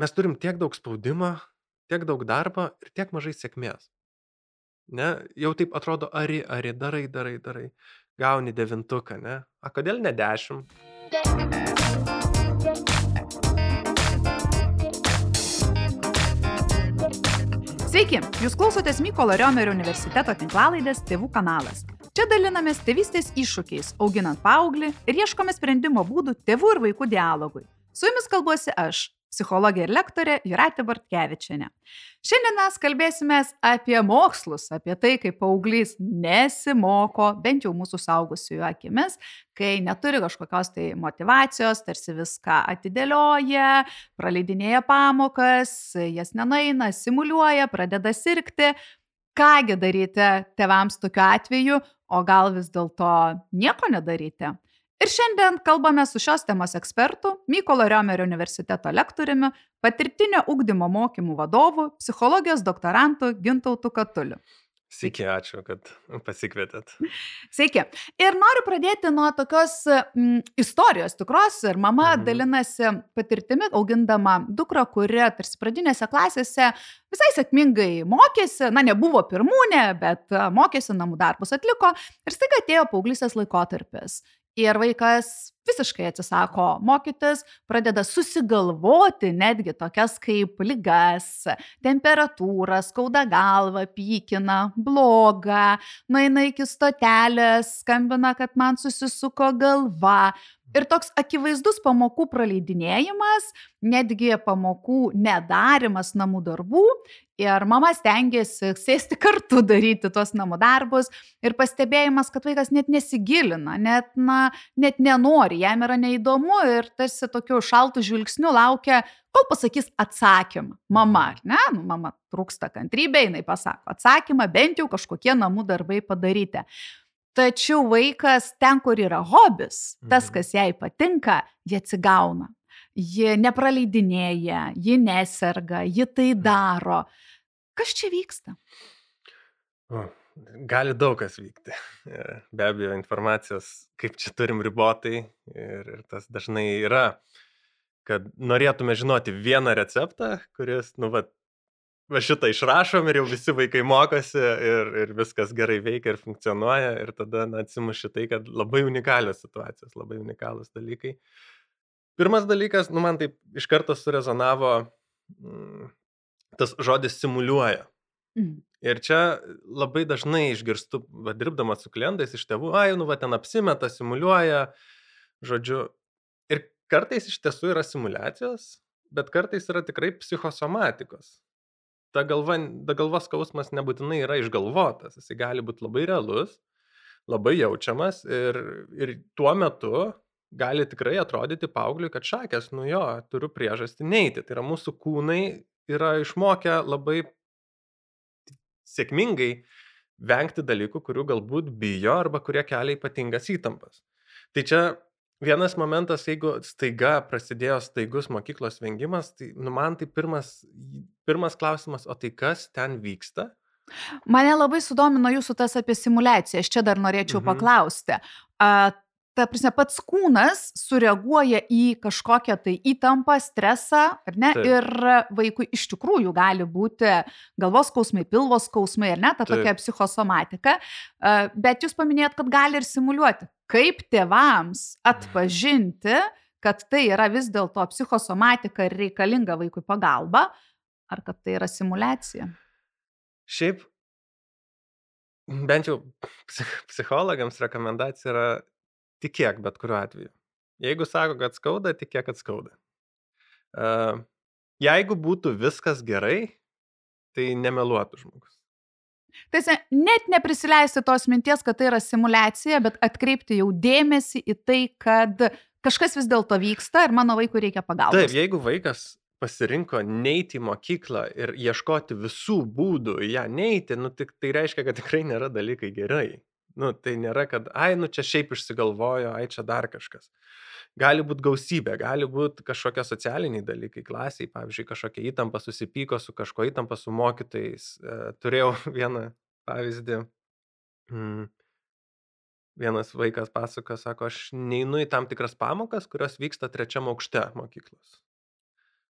mes turim tiek daug spaudimo, tiek daug darbo ir tiek mažai sėkmės. Ne, jau taip atrodo, ari, ari, darai, darai, darai. Gauni devintuką, ne? A kodėl ne dešimt? Sveiki, jūs klausotės Mykolo Riomerio universiteto tinklalaidės Tėvų kanalas. Čia dalinamės tėvystės iššūkiais, auginant paauglį ir ieškome sprendimo būdų tėvų ir vaikų dialogui. Su jumis kalbuosi aš, psichologė ir lektorė Juratė Bartkevičiane. Šiandien mes kalbėsime apie mokslus, apie tai, kaip paauglys nesimoko, bent jau mūsų saugusiųjų akimis, kai neturi kažkokios tai motivacijos, tarsi viską atidėlioja, praleidinėja pamokas, jas nenaina, simuliuoja, pradeda sirgti. Kągi daryti tevams tokiu atveju, o gal vis dėlto nieko nedaryti? Ir šiandien kalbame su šios temos ekspertu, Mykolo Riomerio universiteto lektoriumi, patirtinio ugdymo mokymų vadovu, psichologijos doktorantu Gintautu Katuliu. Sveiki, ačiū, kad pasikvietėt. Sveiki. Ir noriu pradėti nuo tokios mm, istorijos tikros. Ir mama mhm. dalinasi patirtimi, augindama dukrą, kuri tarsi pradinėse klasėse visai sėkmingai mokėsi, na, nebuvo pirmūnė, bet mokėsi, namų darbus atliko. Ir staiga atėjo paauglysės laikotarpis. Ir vaikas visiškai atsisako mokytis, pradeda susigalvoti netgi tokias kaip lygas, temperatūrą, skauda galva, pykina, bloga, nueina iki stotelės, skambina, kad man susisuko galva, Ir toks akivaizdus pamokų praleidinėjimas, netgi pamokų nedarimas namų darbų. Ir mama stengiasi sėsti kartu daryti tuos namų darbus. Ir pastebėjimas, kad vaikas net nesigilina, net, na, net nenori, jam yra neįdomu ir tarsi tokiu šaltu žvilgsniu laukia, kol pasakys atsakymą. Mama, ne, nu, mama trūksta kantrybė, jinai pasako atsakymą, bent jau kažkokie namų darbai padaryti. Tačiau vaikas ten, kur yra hobis, tas, mhm. kas jai patinka, jie atsigauna. Ji nepraleidinėja, ji neserga, ji tai mhm. Kas čia vyksta? O, gali daug kas vykti. Be abejo, informacijos, kaip čia turim ribotai ir, ir tas dažnai yra, kad norėtume žinoti vieną receptą, kuris, nu, va, va šitą išrašom ir jau visi vaikai mokosi ir, ir viskas gerai veikia ir funkcionuoja ir tada na, atsimuši tai, kad labai unikalios situacijos, labai unikalūs dalykai. Pirmas dalykas, nu man taip iš karto surezonavo mm, tas žodis simuliuoja. Mm. Ir čia labai dažnai išgirstu, va, dirbdamas su klientais iš tėvų, ai, nu va ten apsimeta, simuliuoja, žodžiu. Ir kartais iš tiesų yra simulacijos, bet kartais yra tikrai psichosomatikos ta galva ta galvos skausmas nebūtinai yra išgalvotas, jisai gali būti labai realus, labai jaučiamas ir, ir tuo metu gali tikrai atrodyti paaugliui, kad šakės, nu jo, turiu priežastį neiti. Tai yra mūsų kūnai yra išmokę labai sėkmingai vengti dalykų, kurių galbūt bijo arba kurie kelia ypatingas įtampas. Tai čia Vienas momentas, jeigu staiga prasidėjo staigus mokyklos vengimas, tai nu, man tai pirmas, pirmas klausimas, o tai kas ten vyksta? Mane labai sudomino jūsų tas apie simulaciją, aš čia dar norėčiau mhm. paklausti. A, ta prasme, pats kūnas sureaguoja į kažkokią tai įtampą, stresą, ar ne? Taip. Ir vaikui iš tikrųjų gali būti galvos skausmai, pilvos skausmai, ar ne, ta Taip. tokia psichosomatika. Bet jūs paminėjot, kad gali ir simuliuoti kaip tėvams atpažinti, kad tai yra vis dėlto psichosomatika ir reikalinga vaikui pagalba, ar kad tai yra simulacija? Šiaip, bent jau psichologams rekomendacija yra tikėk bet kuriuo atveju. Jeigu sako, kad skauda, tikėk, kad skauda. Uh, jeigu būtų viskas gerai, tai nemeluotų žmogus. Tai net neprisileisti tos minties, kad tai yra simulacija, bet atkreipti jau dėmesį į tai, kad kažkas vis dėlto vyksta ir mano vaikui reikia pagalbos. Taip, jeigu vaikas pasirinko neiti į mokyklą ir ieškoti visų būdų ją neiti, nu, tik, tai reiškia, kad tikrai nėra dalykai gerai. Nu, tai nėra, kad, ai, nu čia šiaip išsigalvojo, ai čia dar kažkas. Gali būti gausybė, gali būti kažkokie socialiniai dalykai klasiai, pavyzdžiui, kažkokia įtampa susipyko su kažko įtampa su mokytojais. E, turėjau vieną pavyzdį. Mm. Vienas vaikas pasako, sako, aš neinu į tam tikras pamokas, kurios vyksta trečiam aukšte mokyklos.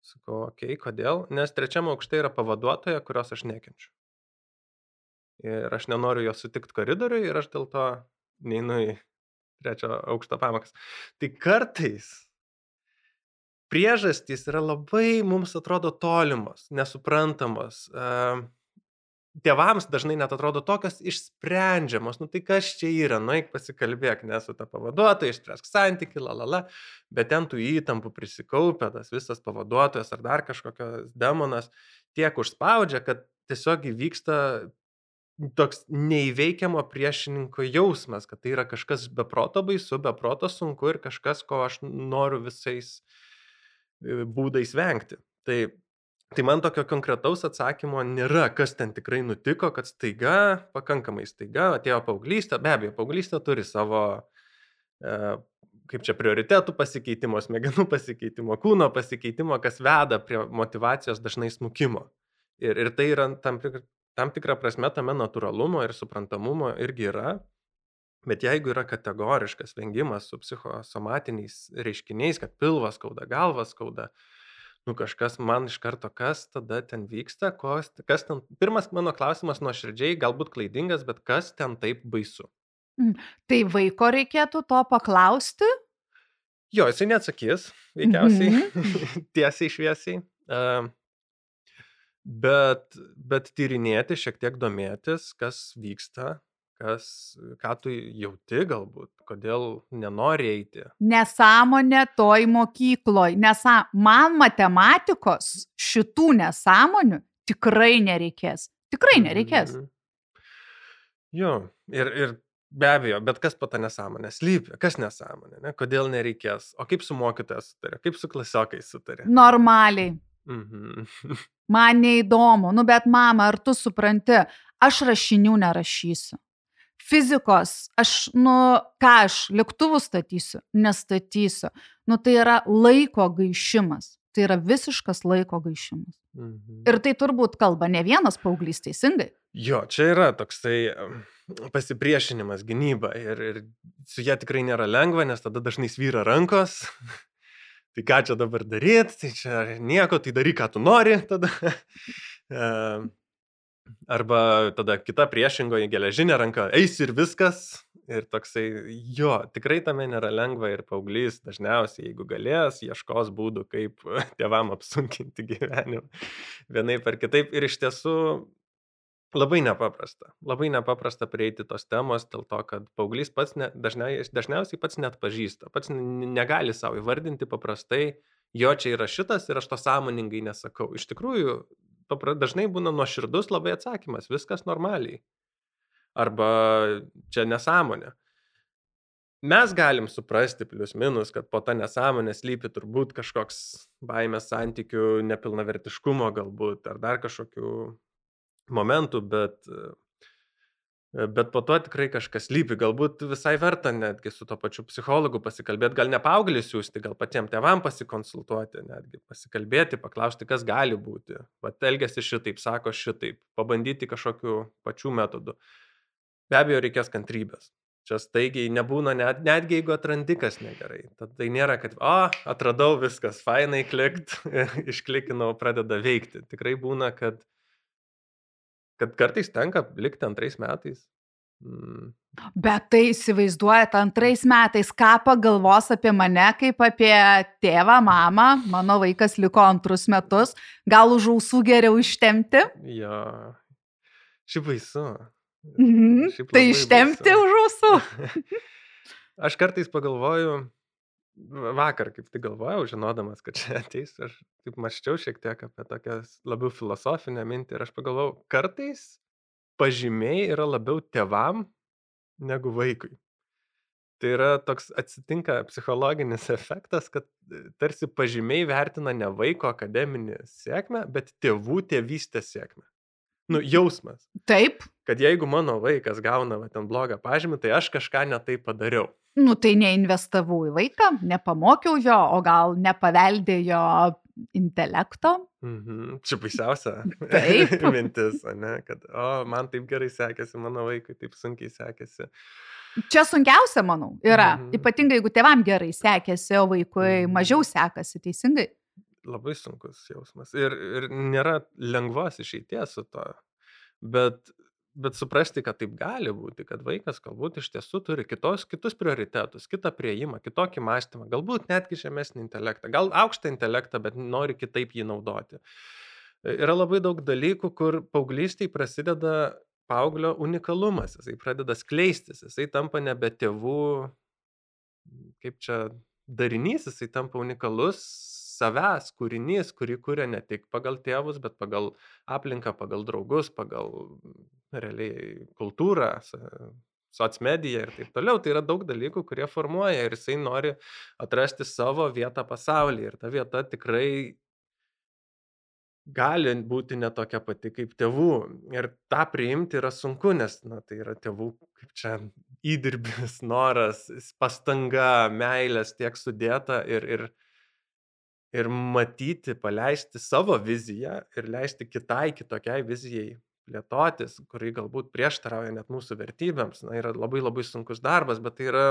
Sakau, okei, okay, kodėl? Nes trečiam aukšte yra pavaduotoja, kurios aš nekenčiu. Ir aš nenoriu jos sutikti koridoriui ir aš dėl to neinu į trečio aukšto pamokas. Tai kartais priežastys yra labai mums atrodo tolimos, nesuprantamos. Tėvams dažnai net atrodo tokios išsprendžiamos, nu tai kas čia yra, nueik pasikalbėk, nesu ta pavaduotoja, išspręsk santyki, la la la, bet ten tų įtampų prisikaupė, tas visas pavaduotojas ar dar kažkokios demonas tiek užspaudžia, kad tiesiog įvyksta toks neįveikiamo priešininko jausmas, kad tai yra kažkas beproto baisu, beproto sunku ir kažkas, ko aš noriu visais e, būdais vengti. Tai, tai man tokio konkretaus atsakymo nėra, kas ten tikrai nutiko, kad staiga, pakankamai staiga, atėjo paauglystė, be abejo, paauglystė turi savo, e, kaip čia, prioritetų pasikeitimo, smegenų pasikeitimo, kūno pasikeitimo, kas veda prie motivacijos dažnai smukimo. Ir, ir tai yra tam, tam tikra prasme tame natūralumo ir suprantamumo irgi yra. Bet jeigu yra kategoriškas vengimas su psichosomatiniais reiškiniais, kad pilvas skauda, galvas skauda, nu kažkas man iš karto, kas tada ten vyksta, kas, kas ten, pirmas mano klausimas nuoširdžiai, galbūt klaidingas, bet kas ten taip baisu. Mm. Tai vaiko reikėtų to paklausti? Jo, jisai neatsakys, veikiausiai, mm -hmm. tiesiai šviesiai. Uh, Bet, bet tyrinėti, šiek tiek domėtis, kas vyksta, kas, ką tu jauti galbūt, kodėl nenori eiti. Nesąmonė toj mokykloj. Nesa... Man matematikos šitų nesąmonių tikrai nereikės. Tikrai nereikės. Mm -hmm. Jo, ir, ir be abejo, bet kas po tą nesąmonę slypi, kas nesąmonė, ne? kodėl nereikės, o kaip su mokytojas sutarė, kaip su klasiokais sutarė. Normaliai. Mhm. Man neįdomu, nu bet mama, ar tu supranti, aš rašinių nerašysiu. Fizikos, aš, nu, ką aš, lėktuvų statysiu, nestatysiu. Nu, tai yra laiko gaišimas. Tai yra visiškas laiko gaišimas. Mhm. Ir tai turbūt kalba ne vienas paauglys teisingai. Jo, čia yra toksai pasipriešinimas, gynyba ir, ir su ją tikrai nėra lengva, nes tada dažnai svyra rankos, tai ką čia dabar daryti, tai čia nieko, tai daryk, ką tu nori tada. Arba tada kita priešingoji geležinė ranka, eis ir viskas. Ir toksai, jo, tikrai tame nėra lengva ir paauglys dažniausiai, jeigu galės, ieškos būdų, kaip tėvam apsunkinti gyvenimą vienai per kitaip. Ir iš tiesų Labai nepaprasta. Labai nepaprasta prieiti tos temos dėl to, kad paauglys pats ne, dažniausiai, dažniausiai pats net pažįsta, pats negali savo įvardinti paprastai, jo čia yra šitas ir aš to sąmoningai nesakau. Iš tikrųjų, papra, dažnai būna nuoširdus labai atsakymas, viskas normaliai. Arba čia nesąmonė. Mes galim suprasti plius minus, kad po tą nesąmonę slypi turbūt kažkoks baimės santykių, nepilnavertiškumo galbūt, ar dar kažkokių momentų, bet, e, bet po to tikrai kažkas lypi. Galbūt visai verta netgi su to pačiu psichologu pasikalbėti, gal ne paauglį siūsti, gal patiems tėvam pasikonsultuoti, netgi pasikalbėti, paklausti, kas gali būti. Vat elgesi šitaip, sako šitaip, pabandyti kažkokiu pačiu metodu. Be abejo, reikės kantrybės. Čia staigiai nebūna, net, netgi jeigu atrandi kas negerai. Tad tai nėra, kad, o, atradau viskas, fainai klikt, išklikinau, pradeda veikti. Tikrai būna, kad Kad kartais tenka likti antrais metais. Mm. Bet tai įsivaizduojat antrais metais, ką pagalvos apie mane, kaip apie tėvą, mamą, mano vaikas liko antrus metus, gal už ausų geriau ištemti? Jo, šiaip baisu. Mhm. Šiaip tai ištemti baisu. už ausų. Aš kartais pagalvoju, vakar kaip tik galvojau, žinodamas, kad čia ateis, aš taip maščiau šiek tiek apie tokią labiau filosofinę mintį ir aš pagalvojau, kartais pažymiai yra labiau tevam negu vaikui. Tai yra toks atsitinka psichologinis efektas, kad e, tarsi pažymiai vertina ne vaiko akademinį sėkmę, bet tėvų tėvystės sėkmę. Nu, jausmas. Taip. Kad jeigu mano vaikas gauna va, ten blogą pažymį, tai aš kažką netai padariau. Nu, tai neinvestavau į vaiką, nepamokiau jo, o gal nepaveldėjo intelekto. Mhm. Čia baisiausia Taip. mintis, ne? kad, o, man taip gerai sekėsi, mano vaikui taip sunkiai sekėsi. Čia sunkiausia, manau, yra. Mhm. Ypatingai, jeigu tėvam gerai sekėsi, o vaikui mhm. mažiau sekasi, teisingai. Labai sunkus jausmas. Ir, ir nėra lengvos išeities su to. Bet, bet suprasti, kad taip gali būti, kad vaikas galbūt iš tiesų turi kitos, kitus prioritetus, kitą prieimą, kitokį mąstymą, galbūt netgi žemesnį intelektą, gal aukštą intelektą, bet nori kitaip jį naudoti. Yra labai daug dalykų, kur paauglystiai prasideda paauglio unikalumas, jisai pradeda skleistis, jisai tampa nebe tėvų, kaip čia darinys, jisai tampa unikalus savęs kūrinys, kurį kuria ne tik pagal tėvus, bet pagal aplinką, pagal draugus, pagal realiai kultūrą, socmediją ir taip toliau. Tai yra daug dalykų, kurie formuoja ir jisai nori atrasti savo vietą pasaulyje. Ir ta vieta tikrai gali būti ne tokia pati kaip tėvų. Ir tą priimti yra sunku, nes na, tai yra tėvų, kaip čia įdirbis, noras, pastanga, meilės tiek sudėta ir, ir, ir matyti, paleisti savo viziją ir leisti kitai kitokiai vizijai plėtotis, kuri galbūt prieštarauja net mūsų vertybėms. Na, yra labai labai sunkus darbas, bet tai yra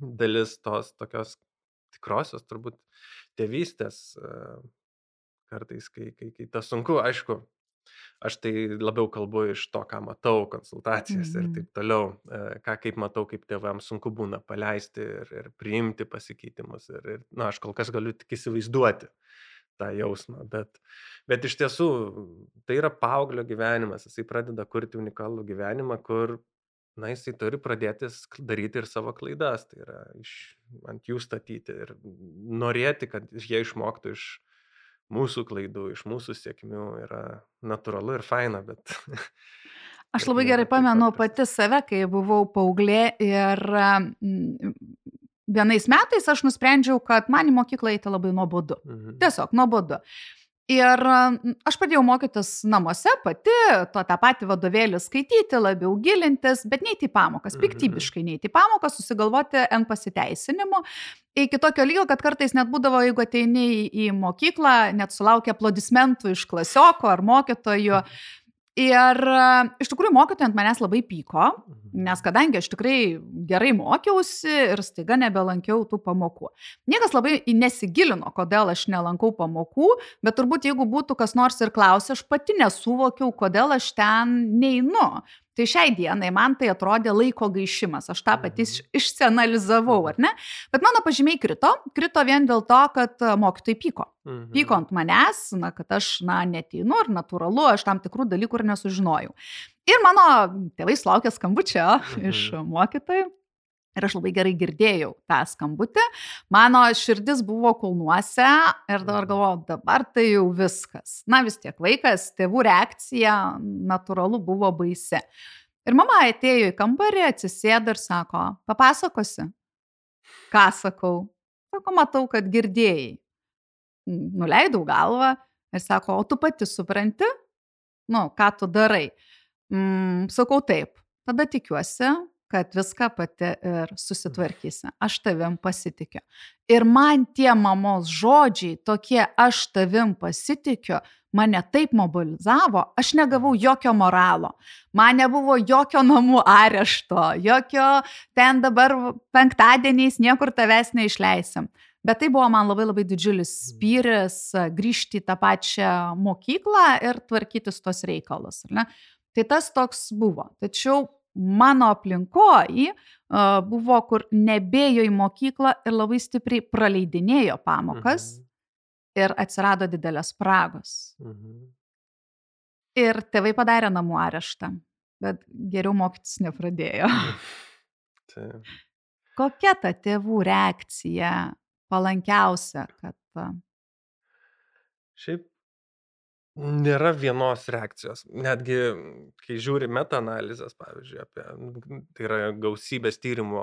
dalis tos tokios tikrosios turbūt tėvystės kartais, kai, kai, kai tas sunku, aišku, aš tai labiau kalbu iš to, ką matau konsultacijas ir mhm. taip toliau, e, ką kaip matau, kaip tėvams sunku būna paleisti ir, ir priimti pasikeitimus. Ir, ir, na, aš kol kas galiu tik įsivaizduoti tą jausmą, bet, bet iš tiesų tai yra paauglio gyvenimas, jisai pradeda kurti unikalų gyvenimą, kur, na, jisai turi pradėti daryti ir savo klaidas, tai yra iš, ant jų statyti ir norėti, kad jie išmoktų iš, mūsų klaidų, iš mūsų sėkmių yra natūralu ir faina, bet... Aš labai gerai pamenu pati save, kai buvau paauglė ir vienais metais aš nusprendžiau, kad man į mokyklą eiti labai nuobodu. Mhm. Tiesiog nuobodu. Ir aš pradėjau mokytis namuose pati, to tą patį vadovėlį skaityti, labiau gilintis, bet neįti į pamokas, mhm. piktybiškai neįti į pamokas, susigalvoti N pasiteisinimų. Iki tokio lygio, kad kartais net būdavo, jeigu ateini į mokyklą, net sulaukia aplodismentų iš klasioko ar mokytojų. Mhm Ir e, iš tikrųjų mokytojai ant manęs labai pyko, mhm. nes kadangi aš tikrai gerai mokiausi ir staiga nebelankiau tų pamokų. Niekas labai nesigilino, kodėl aš nelankau pamokų, bet turbūt jeigu būtų kas nors ir klausė, aš pati nesuvokiau, kodėl aš ten neinu. Tai šiai dienai man tai atrodė laiko gaišimas, aš tą patys mhm. išsianalizavau, ar ne? Bet mano pažymiai krito, krito vien dėl to, kad e, mokytojai pyko. Mhm. Pyko ant manęs, na, kad aš, na, netinu ir natūralu, aš tam tikrų dalykų ir nesužinojau. Ir mano tėvai sulaukė skambučio mhm. iš mokytojų Ir aš labai gerai girdėjau tą skambutį. Mano širdis buvo kulnuose ir dabar galvoju, dabar tai jau viskas. Na vis tiek vaikas, tėvų reakcija natūralu buvo baisi. Ir mama atėjo į kambarį, atsisėdo ir sako, papasakosi. Ką sakau? Sako, matau, kad girdėjai. Nuleidau galvą ir sako, o tu pati supranti? Nu, ką tu darai? Mm, sakau taip. Tada tikiuosi, kad viską pati ir susitvarkysi. Aš tavim pasitikiu. Ir man tie mamos žodžiai, tokie aš tavim pasitikiu, mane taip mobilizavo, aš negavau jokio moralo. Man nebuvo jokio namų arešto, jokio ten dabar penktadieniais niekur tavęs neišleisim. Bet tai buvo man labai labai didžiulis mhm. spyris grįžti į tą pačią mokyklą ir tvarkytis tos reikalus. Tai tas toks buvo. Tačiau mano aplinkoj buvo, kur nebėjo į mokyklą ir labai stipriai praleidinėjo pamokas mhm. ir atsirado didelės spragos. Mhm. Ir tėvai padarė namų areštą, bet geriau mokytis nepradėjo. Taip. Kokia ta tėvų reakcija palankiausia, kad... Šiaip Nėra vienos reakcijos. Netgi, kai žiūri metaanalizės, pavyzdžiui, apie, tai yra gausybės tyrimo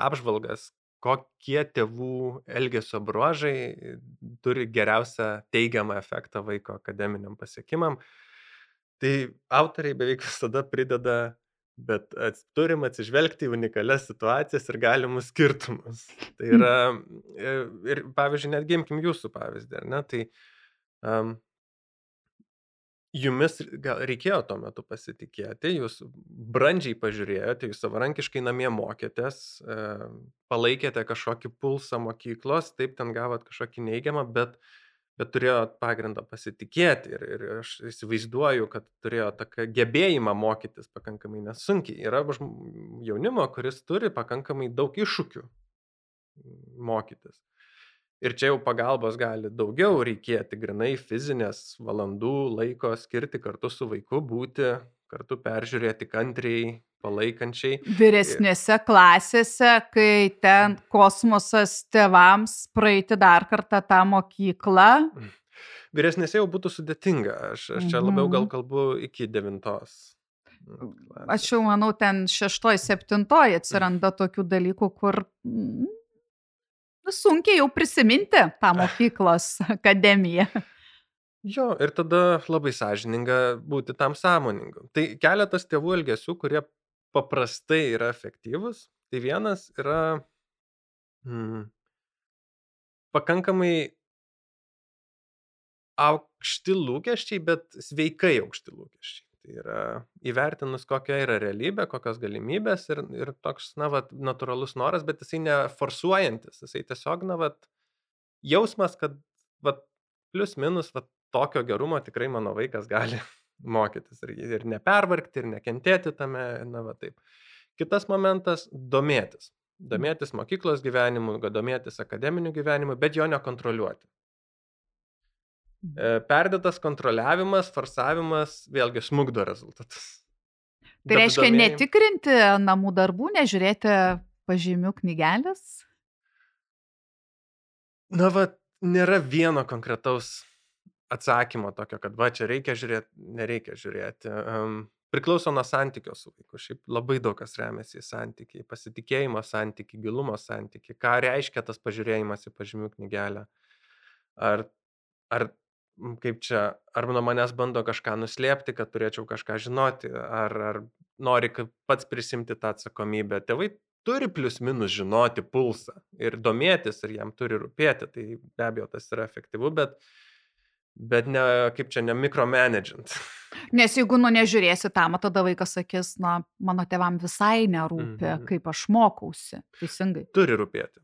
apžvalgas, kokie tėvų elgesio bruožai turi geriausią teigiamą efektą vaiko akademiniam pasiekimam, tai autoriai beveik visada prideda, bet ats, turim atsižvelgti į unikalias situacijas ir galimus skirtumus. Tai hm. yra, ir pavyzdžiui, netgi imkim jūsų pavyzdį, ar ne? Tai um, jumis gal reikėjo tuo metu pasitikėti, jūs brandžiai pažiūrėjote, jūs savarankiškai namie mokėtės, e, palaikėte kažkokį pulsą mokyklos, taip ten gavot kažkokį neigiamą, bet bet turėjo pagrindą pasitikėti ir, ir aš įsivaizduoju, kad turėjo tokią gebėjimą mokytis pakankamai nesunkiai. Yra jaunimo, kuris turi pakankamai daug iššūkių mokytis. Ir čia jau pagalbos gali daugiau reikėti, grinai fizinės valandų laiko skirti kartu su vaiku, būti, kartu peržiūrėti kantriai, palaikančiai. Vyresnėse klasėse, kai ten kosmosas tėvams praeiti dar kartą tą mokyklą. Vyresnėse jau būtų sudėtinga. Aš, aš čia labiau gal mhm. kalbu iki devintos. Aš jau manau, ten šeštoj, septintoj atsiranda tokių dalykų, kur mm, sunkiai jau prisiminti tą mokyklos akademiją. Jo, ir tada labai sąžininga būti tam sąmoningu. Tai keletas tėvų elgesių, kurie paprastai yra efektyvūs. Tai vienas yra hmm, pakankamai aukšti lūkesčiai, bet sveikai aukšti lūkesčiai. Tai yra įvertinus, kokia yra realybė, kokios galimybės ir, ir toks, na, vat, natūralus noras, bet jisai neforsuojantis, jisai tiesiog, na, vat, jausmas, kad, vat, plius minus, vat, tokio gerumo tikrai mano vaikas gali mokytis ir, ir nepervargti, ir nekentėti tame, na va taip. Kitas momentas - domėtis. Domėtis mokyklos gyvenimu, domėtis akademiniu gyvenimu, bet jo nekontroliuoti. E, perdėtas kontroliavimas, forsavimas vėlgi smugdo rezultatus. Tai reiškia domėjim... netikrinti namų darbų, nežiūrėti pažymių knygelės? Na, va, nėra vieno konkretaus atsakymo tokio, kad va čia reikia žiūrėti, nereikia žiūrėti. Um, priklauso nuo santykio su vaiku. Šiaip labai daug kas remiasi į santykį, pasitikėjimo santykį, gilumo santykį. Ką reiškia tas pažiūrėjimas į pažymių knygelę. Ar, ar kaip čia, ar nuo manęs bando kažką nuslėpti, kad turėčiau kažką žinoti, ar, ar nori pats prisimti tą atsakomybę. Tėvai turi plius minus žinoti pulsą ir domėtis ir jam turi rūpėti, tai be abejo tas yra efektyvu, bet bet ne, kaip čia, ne mikromanagint. Nes jeigu nu nežiūrėsi tam, tada vaikas sakys, na, mano tevam visai nerūpi, mm -hmm. kaip aš mokausi. Teisingai. Turi rūpėti.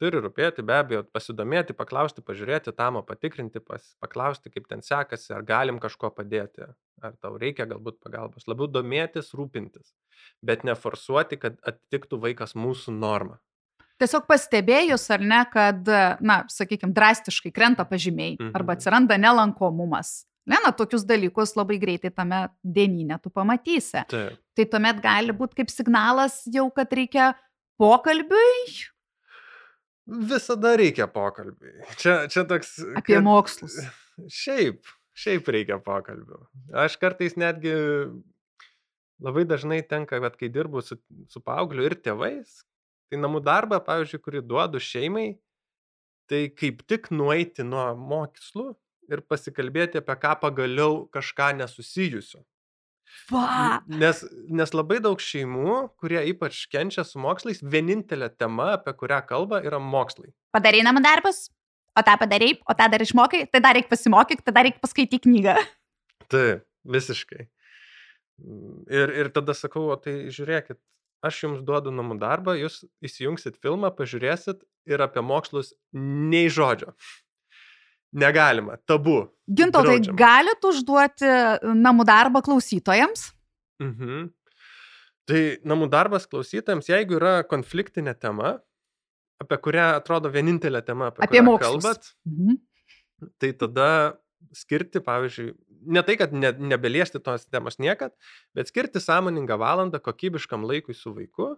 Turi rūpėti, be abejo, pasidomėti, paklausti, pažiūrėti, tam patikrinti, pas, paklausti, kaip ten sekasi, ar galim kažko padėti, ar tau reikia galbūt pagalbos. Labiau domėtis, rūpintis, bet neforsuoti, kad atitiktų vaikas mūsų normą. Tiesiog pastebėjus, ar ne, kad, na, sakykime, drastiškai krenta pažymiai mhm. arba atsiranda nelankomumas. Ne, na, tokius dalykus labai greitai tame dieninė tu pamatysi. Taip. Tai tuomet gali būti kaip signalas jau, kad reikia pokalbiui. Visada reikia pokalbiui. Čia, čia toks. Apie kad... mokslus. Šiaip, šiaip reikia pokalbių. Aš kartais netgi labai dažnai tenka, kad kai dirbu su, su paaugliu ir tėvais, Tai namų darbą, pavyzdžiui, kurį duodu šeimai, tai kaip tik nueiti nuo mokslų ir pasikalbėti apie ką pagaliau kažką nesusijusio. Nes, nes labai daug šeimų, kurie ypač kenčia su mokslais, vienintelė tema, apie kurią kalba, yra mokslai. Padarai namų darbus, o tą padarai, o tą dar išmokai, tai dar reikia pasimokyti, tada reikia paskaityti knygą. Taip, visiškai. Ir, ir tada sakau, o tai žiūrėkit, aš jums duodu namų darbą, jūs įsijungsit filmą, pažiūrėsit ir apie mokslus nei žodžio. Negalima, tabu. Gintautai, galit užduoti namų darbą klausytojams? Mhm. Tai namų darbas klausytojams, jeigu yra konfliktinė tema, apie kurią atrodo vienintelė tema, apie, apie mokslus. kalbat, mhm. tai tada skirti, pavyzdžiui, ne tai, kad ne, nebeliesti tos temos niekad, bet skirti sąmoningą valandą kokybiškam laikui su vaiku,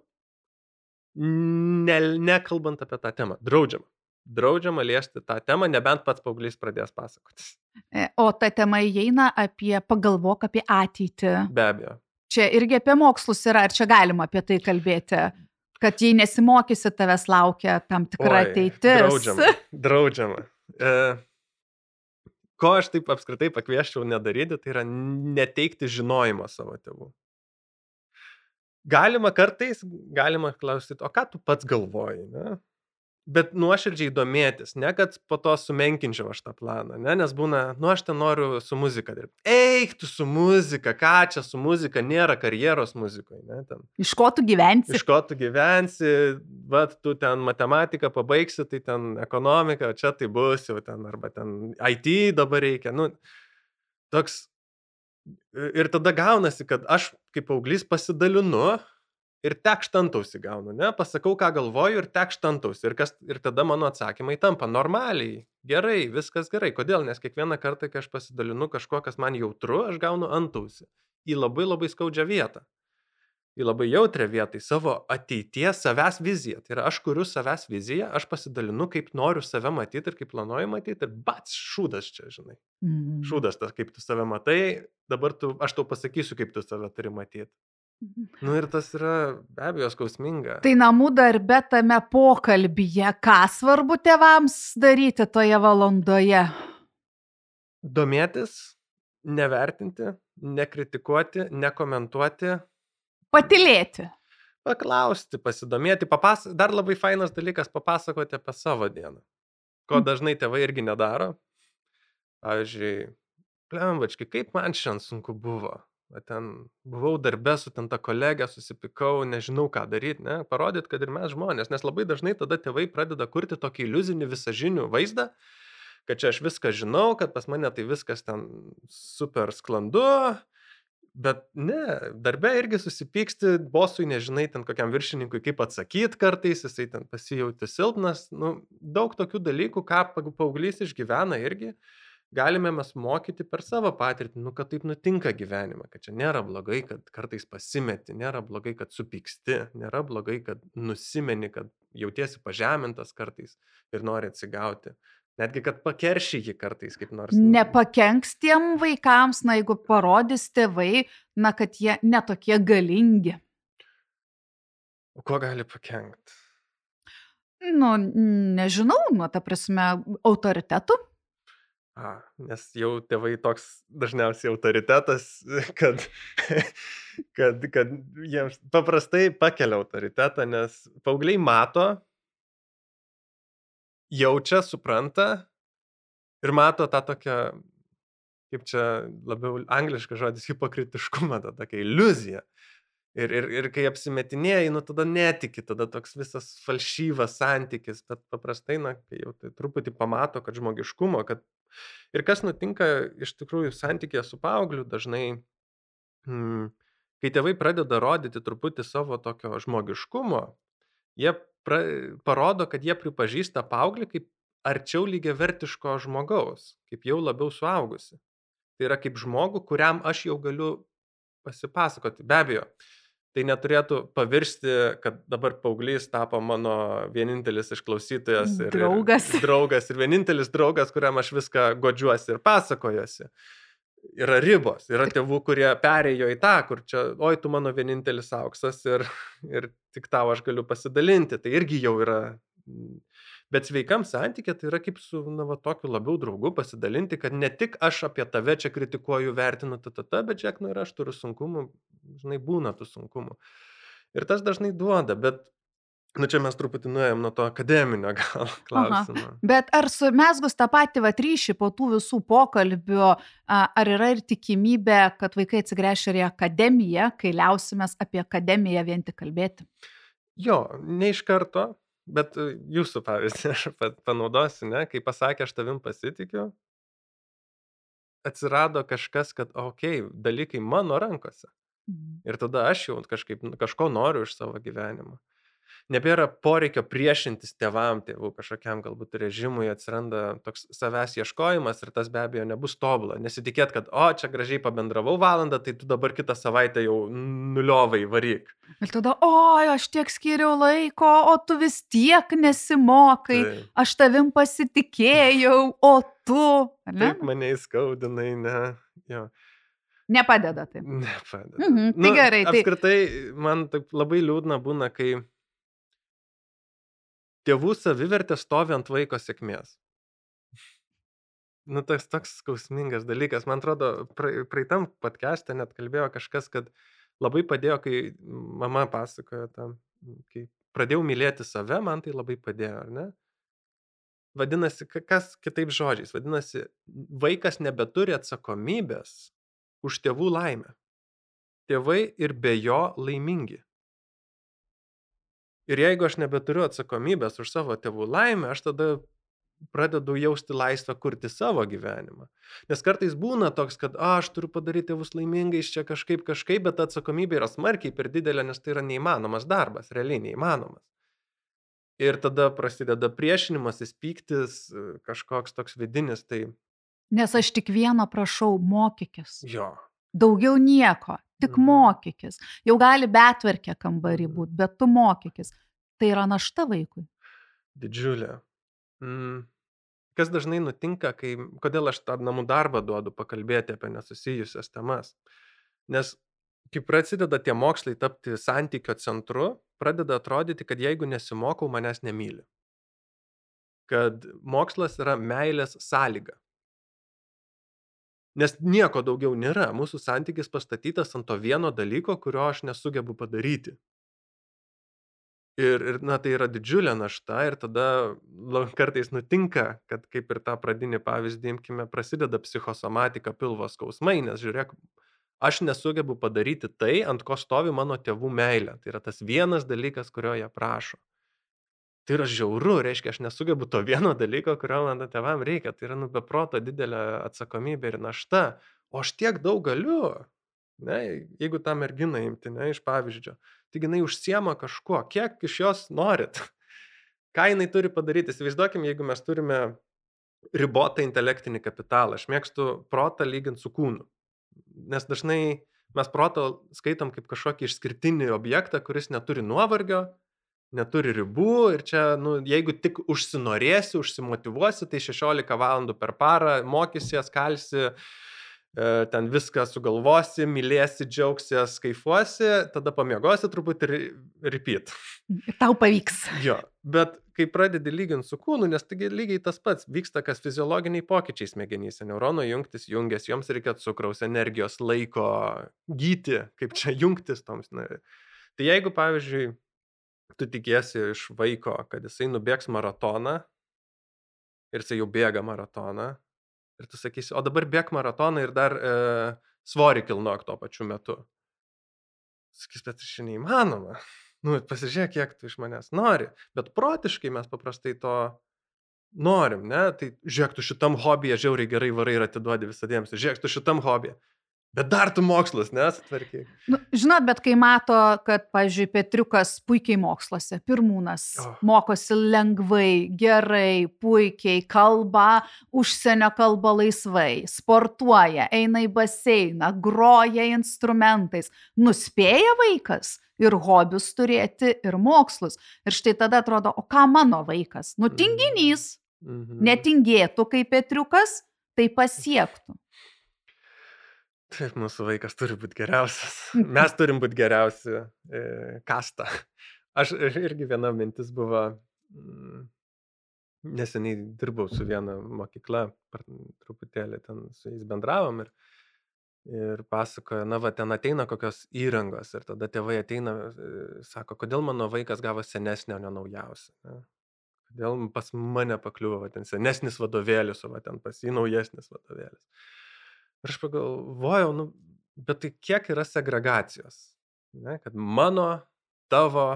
ne, nekalbant apie tą temą. Draudžiama. Draudžiama liesti tą temą, nebent pats paauglys pradės pasakotis. E, o ta tema įeina apie pagalvok apie ateitį. Be abejo. Čia irgi apie mokslus yra, ar čia galima apie tai kalbėti? Kad jei nesimokysi, tavęs laukia tam tikra Oi, ateitis. Draudžiama. Draudžiama. E, ko aš taip apskritai pakvieščiau nedaryti, tai yra neteikti žinojimo savo tėvų. Galima kartais, galima klausyti, o ką tu pats galvoji, ne? Bet nuoširdžiai domėtis, ne kad po to sumenkinčiau aš tą planą, ne, nes būna, nu aš ten noriu su muzika dirbti. Eik tu su muzika, ką čia su muzika, nėra karjeros muzikoje, ne, ten. Iš ko tu gyvensi? Iš ko tu gyvensi, va, tu ten matematiką pabaigsi, tai ten ekonomika, čia tai bus jau ten, arba ten IT dabar reikia, nu, toks. Ir tada gaunasi, kad aš kaip auglys pasidalinu, ir tekštantausi gaunu, ne, pasakau, ką galvoju ir tekštantausi. Ir, kas, ir tada mano atsakymai tampa normaliai, gerai, viskas gerai. Kodėl? Nes kiekvieną kartą, kai aš pasidalinu kažkuo, kas man jautru, aš gaunu antausi į labai labai skaudžią vietą. Į labai jautrę vietą, į savo ateities savęs viziją. Tai yra, aš kuriu savęs viziją, aš pasidalinu, kaip noriu save matyti ir kaip planuoju matyti ir bats, šūdas čia, žinai. Mm. Šūdas tas, kaip tu save matai, dabar tu, aš tau pasakysiu, kaip tu save turi matyti. Nu ir tas yra be abejo skausminga. Tai namų darbe tame pokalbyje, ką svarbu tėvams daryti toje valandoje? Domėtis, nevertinti, nekritikuoti, nekomentuoti, Patilėti. paklausti, pasidomėti, papas... dar labai fainas dalykas papasakoti apie savo dieną. Ko Mm. dažnai tėvai irgi nedaro. Pavyzdžiui, plembački, kaip man šiandien sunku buvo. Ten buvau darbė su ten ta kolegė, susipikau, nežinau ką daryti, ne, parodyt, kad ir mes žmonės, nes labai dažnai tada tėvai pradeda kurti tokį iliuzinį visažinių vaizdą, kad čia aš viską žinau, kad pas mane tai viskas ten super sklandu, bet ne, darbė irgi susipyksti, bosui nežinai ten kokiam viršininkui kaip atsakyti kartais, jisai ten pasijauti silpnas, nu, daug tokių dalykų, ką pa- paauglys išgyvena irgi galime mes mokyti per savo patirtį, nu, kad taip nutinka gyvenime, kad čia nėra blogai, kad kartais pasimeti, nėra blogai, kad supyksti, nėra blogai, kad nusimeni, kad jautiesi pažemintas kartais ir nori atsigauti. Netgi, kad pakeršy jį kartais kaip nors. Nepakenks tiem vaikams, na jeigu parodys tėvai, na kad jie netokie galingi. O ko gali pakengti? Nu, nežinau, nu, ta prasme, autoritetų. A, nes jau tėvai toks dažniausiai autoritetas, kad, kad, kad jiems paprastai pakelia autoritetą, nes paaugliai mato, jaučia, supranta ir mato tą tokią, kaip čia labiau angliškas žodis, hipokritiškumą, tą tokią iliuziją. Ir, ir, ir kai apsimetinėjai, nu tada netiki, tada toks visas falšyvas santykis, bet paprastai, na, kai jau tai truputį pamato, kad žmogiškumo, kad ir kas nutinka iš tikrųjų santykėje su paaugliu dažnai, mm, kai tėvai pradeda rodyti truputį savo tokio žmogiškumo, jie pra, parodo, kad jie pripažįsta paauglį kaip arčiau lygiai vertiško žmogaus, kaip jau labiau suaugusi. Tai yra kaip žmogų, kuriam aš jau galiu pasipasakoti. Be abejo, tai neturėtų pavirsti, kad dabar paauglys tapo mano vienintelis išklausytojas ir, Draugas. ir draugas ir vienintelis draugas, kuriam aš viską godžiuosi ir pasakojuosi. Yra ribos, yra tėvų, kurie perėjo į tą, kur čia, oi, tu mano vienintelis auksas ir, ir tik tau aš galiu pasidalinti. Tai irgi jau yra. Bet sveikam santykė tai yra kaip su, na, va, tokiu labiau draugu pasidalinti, kad ne tik aš apie tave čia kritikuoju, vertinu, ta, ta, ta, bet žiūrėk, nu ir aš turiu sunkumų, žinai, būna tų sunkumų. Ir tas dažnai duoda, bet, nu čia mes truputį nuėjom nuo to akademinio gal klausimo. Bet ar sumesgus tą patį vat ryšį po tų visų pokalbių, ar yra ir tikimybė, kad vaikai atsigręš ir į akademiją, kai liausimės apie akademiją vien tik kalbėti? Jo, ne iš karto, bet e, jūsų pavyzdį aš pa- panaudosiu, ne, kai pasakė, aš tavim pasitikiu, atsirado kažkas, kad, okei, okay, dalykai mano rankose. Mhm. Ir tada aš jau kažkaip, nu, kažko noriu iš savo gyvenimo. Nebėra poreikio priešintis tėvam, tėvų kažkokiam galbūt režimui, atsiranda toks savęs ieškojimas ir tas be abejo nebus tobula. Nesitikėt, kad, o, čia gražiai pabendravau valandą, tai tu dabar kitą savaitę jau nuliovai varyk. Ir tada, oi, aš tiek skiriau laiko, o tu vis tiek nesimokai, Taip. aš tavim pasitikėjau, o tu. Ne? Taip mane įskaudinai, ne. Jo. Nepadeda tai. Nepadeda. Mhm, tai gerai, tai- Apskritai, man taip labai liūdna būna, kai tėvų savivertė stovi ant vaiko sėkmės. Nu, tas toks skausmingas dalykas. Man atrodo, pra- praeitam podcast'e net kalbėjo kažkas, kad labai padėjo, kai mama pasakojo tam, kai pradėjau mylėti save, man tai labai padėjo, ar ne? Vadinasi, kas kitaip žodžiais, vadinasi, vaikas nebeturi atsakomybės už tėvų laimę. Tėvai ir be jo laimingi. Ir jeigu aš nebeturiu atsakomybės už savo tėvų laimę, aš tada pradedu jausti laisvę kurti savo gyvenimą. Nes kartais būna toks, kad a, aš turiu padaryti tėvus laimingais čia kažkaip kažkaip, bet atsakomybė yra smarkiai per didelė, nes tai yra neįmanomas darbas, realiai neįmanomas. Ir tada prasideda priešinimasis, pyktis, kažkoks toks vidinis. Tai... Nes aš tik vieną prašau, mokykis. Jo. Daugiau nieko, tik Mhm. mokykis. Jau gali betverkė kambarį būti, bet tu mokykis. Tai yra našta vaikui. Didžiulė. Mm. Kas dažnai nutinka, kai, kodėl aš tą namų darbą duodu pakalbėti apie nesusijusias temas. Nes kai prasideda tie mokslai tapti santykio centru, pradeda atrodyti, kad jeigu nesimokau, manęs nemyli. Kad mokslas yra meilės sąlyga. Nes nieko daugiau nėra. Mūsų santykis pastatytas ant to vieno dalyko, kurio aš nesugebu padaryti. Ir, ir na, tai yra didžiulė našta ir tada la- kartais nutinka, kad kaip ir tą pradinį pavyzdį imkime, prasideda psichosomatika pilvo skausmai, nes žiūrėk, aš nesugebu padaryti tai, ant ko stovi mano tėvų meilė. Tai yra tas vienas dalykas, kurio jie prašo. Tai yra žiauru, reiškia, aš nesugebu to vieno dalyko, kurio mano tėvam reikia. Tai yra nu beproto didelė atsakomybė ir našta. O aš tiek daug galiu. Ne, jeigu tą merginą imti, ne, iš pavyzdžio. Taigi jinai užsiema kažkuo, kiek iš jos norit. Ką jinai turi padaryti? Įsivaizduokim, jeigu mes turime ribotą intelektinį kapitalą. Aš mėgstu protą lyginti su kūnu. Nes dažnai mes protą skaitom kaip kažkokį išskirtinį objektą, kuris neturi nuovargio, neturi ribų ir čia, nu, jeigu tik užsinorėsi, užsimotivuosi, tai 16 valandų per parą mokysies, kalsi, e, ten viską sugalvosi, mylėsi, džiaugsies, kaifuosi, tada pamiegosi truputį ir repeat. Tau pavyks. Jo, bet kai pradedi lyginti su kūnu, nes taigi lygiai tas pats vyksta, kas fiziologiniai pokyčiai smegenyse, neurono jungtis jungiasi, joms reikia cukraus, energijos, laiko gyti, kaip čia jungtis toms. Na, tai jeigu, pavyzdžiui, tu tikiesi iš vaiko, kad jisai nubėgs maratoną ir jisai jau bėga maratoną, ir tu sakysi, o dabar bėg maratoną ir dar e, svorį kilnok tuo pačiu metu. Sakys, bet tai šiandien neįmanoma. Nu, pasižiūrėk, kiek tu iš manęs nori. Bet protiškai mes paprastai to norim, ne? Tai žiūrėk, tu šitam hobyje žiauriai gerai varai ir atiduodi visą dėmesį. Žiūrėk, tu šitam hobyje. Bet dar tu mokslas, nesutvarkiai. Nu, žinot, bet kai mato, kad, pavyzdžiui, Petriukas puikiai moksluose, pirmūnas, Oh. mokosi lengvai, gerai, puikiai, kalba, užsienio kalba laisvai, sportuoja, eina į baseiną, groja instrumentais, nuspėja vaikas ir hobius turėti, ir mokslus. Ir štai tada atrodo, o ką mano vaikas? Nu, tinginys, Mhm. netingėtų kaip Petriukas, tai pasiektų. Taip, mūsų vaikas turi būti geriausias. Mes turim būti geriausi e, kasta. Aš ir- irgi viena mintis buvo, mm, neseniai dirbau su viena mokykla, truputėlį ten su jais bendravom ir, ir pasakojo, na va, ten ateina kokios įrangos ir tada tėvai ateina, e, sako, kodėl mano vaikas gavo senesnę, o ne naujausią. Ne? Kodėl pas mane pakliuvo va, ten senesnis vadovėlis, o va, ten pas jį naujesnis vadovėlis. Ir aš pagalvojau, nu, bet tai kiek yra segregacijos? Ne? Kad mano, tavo,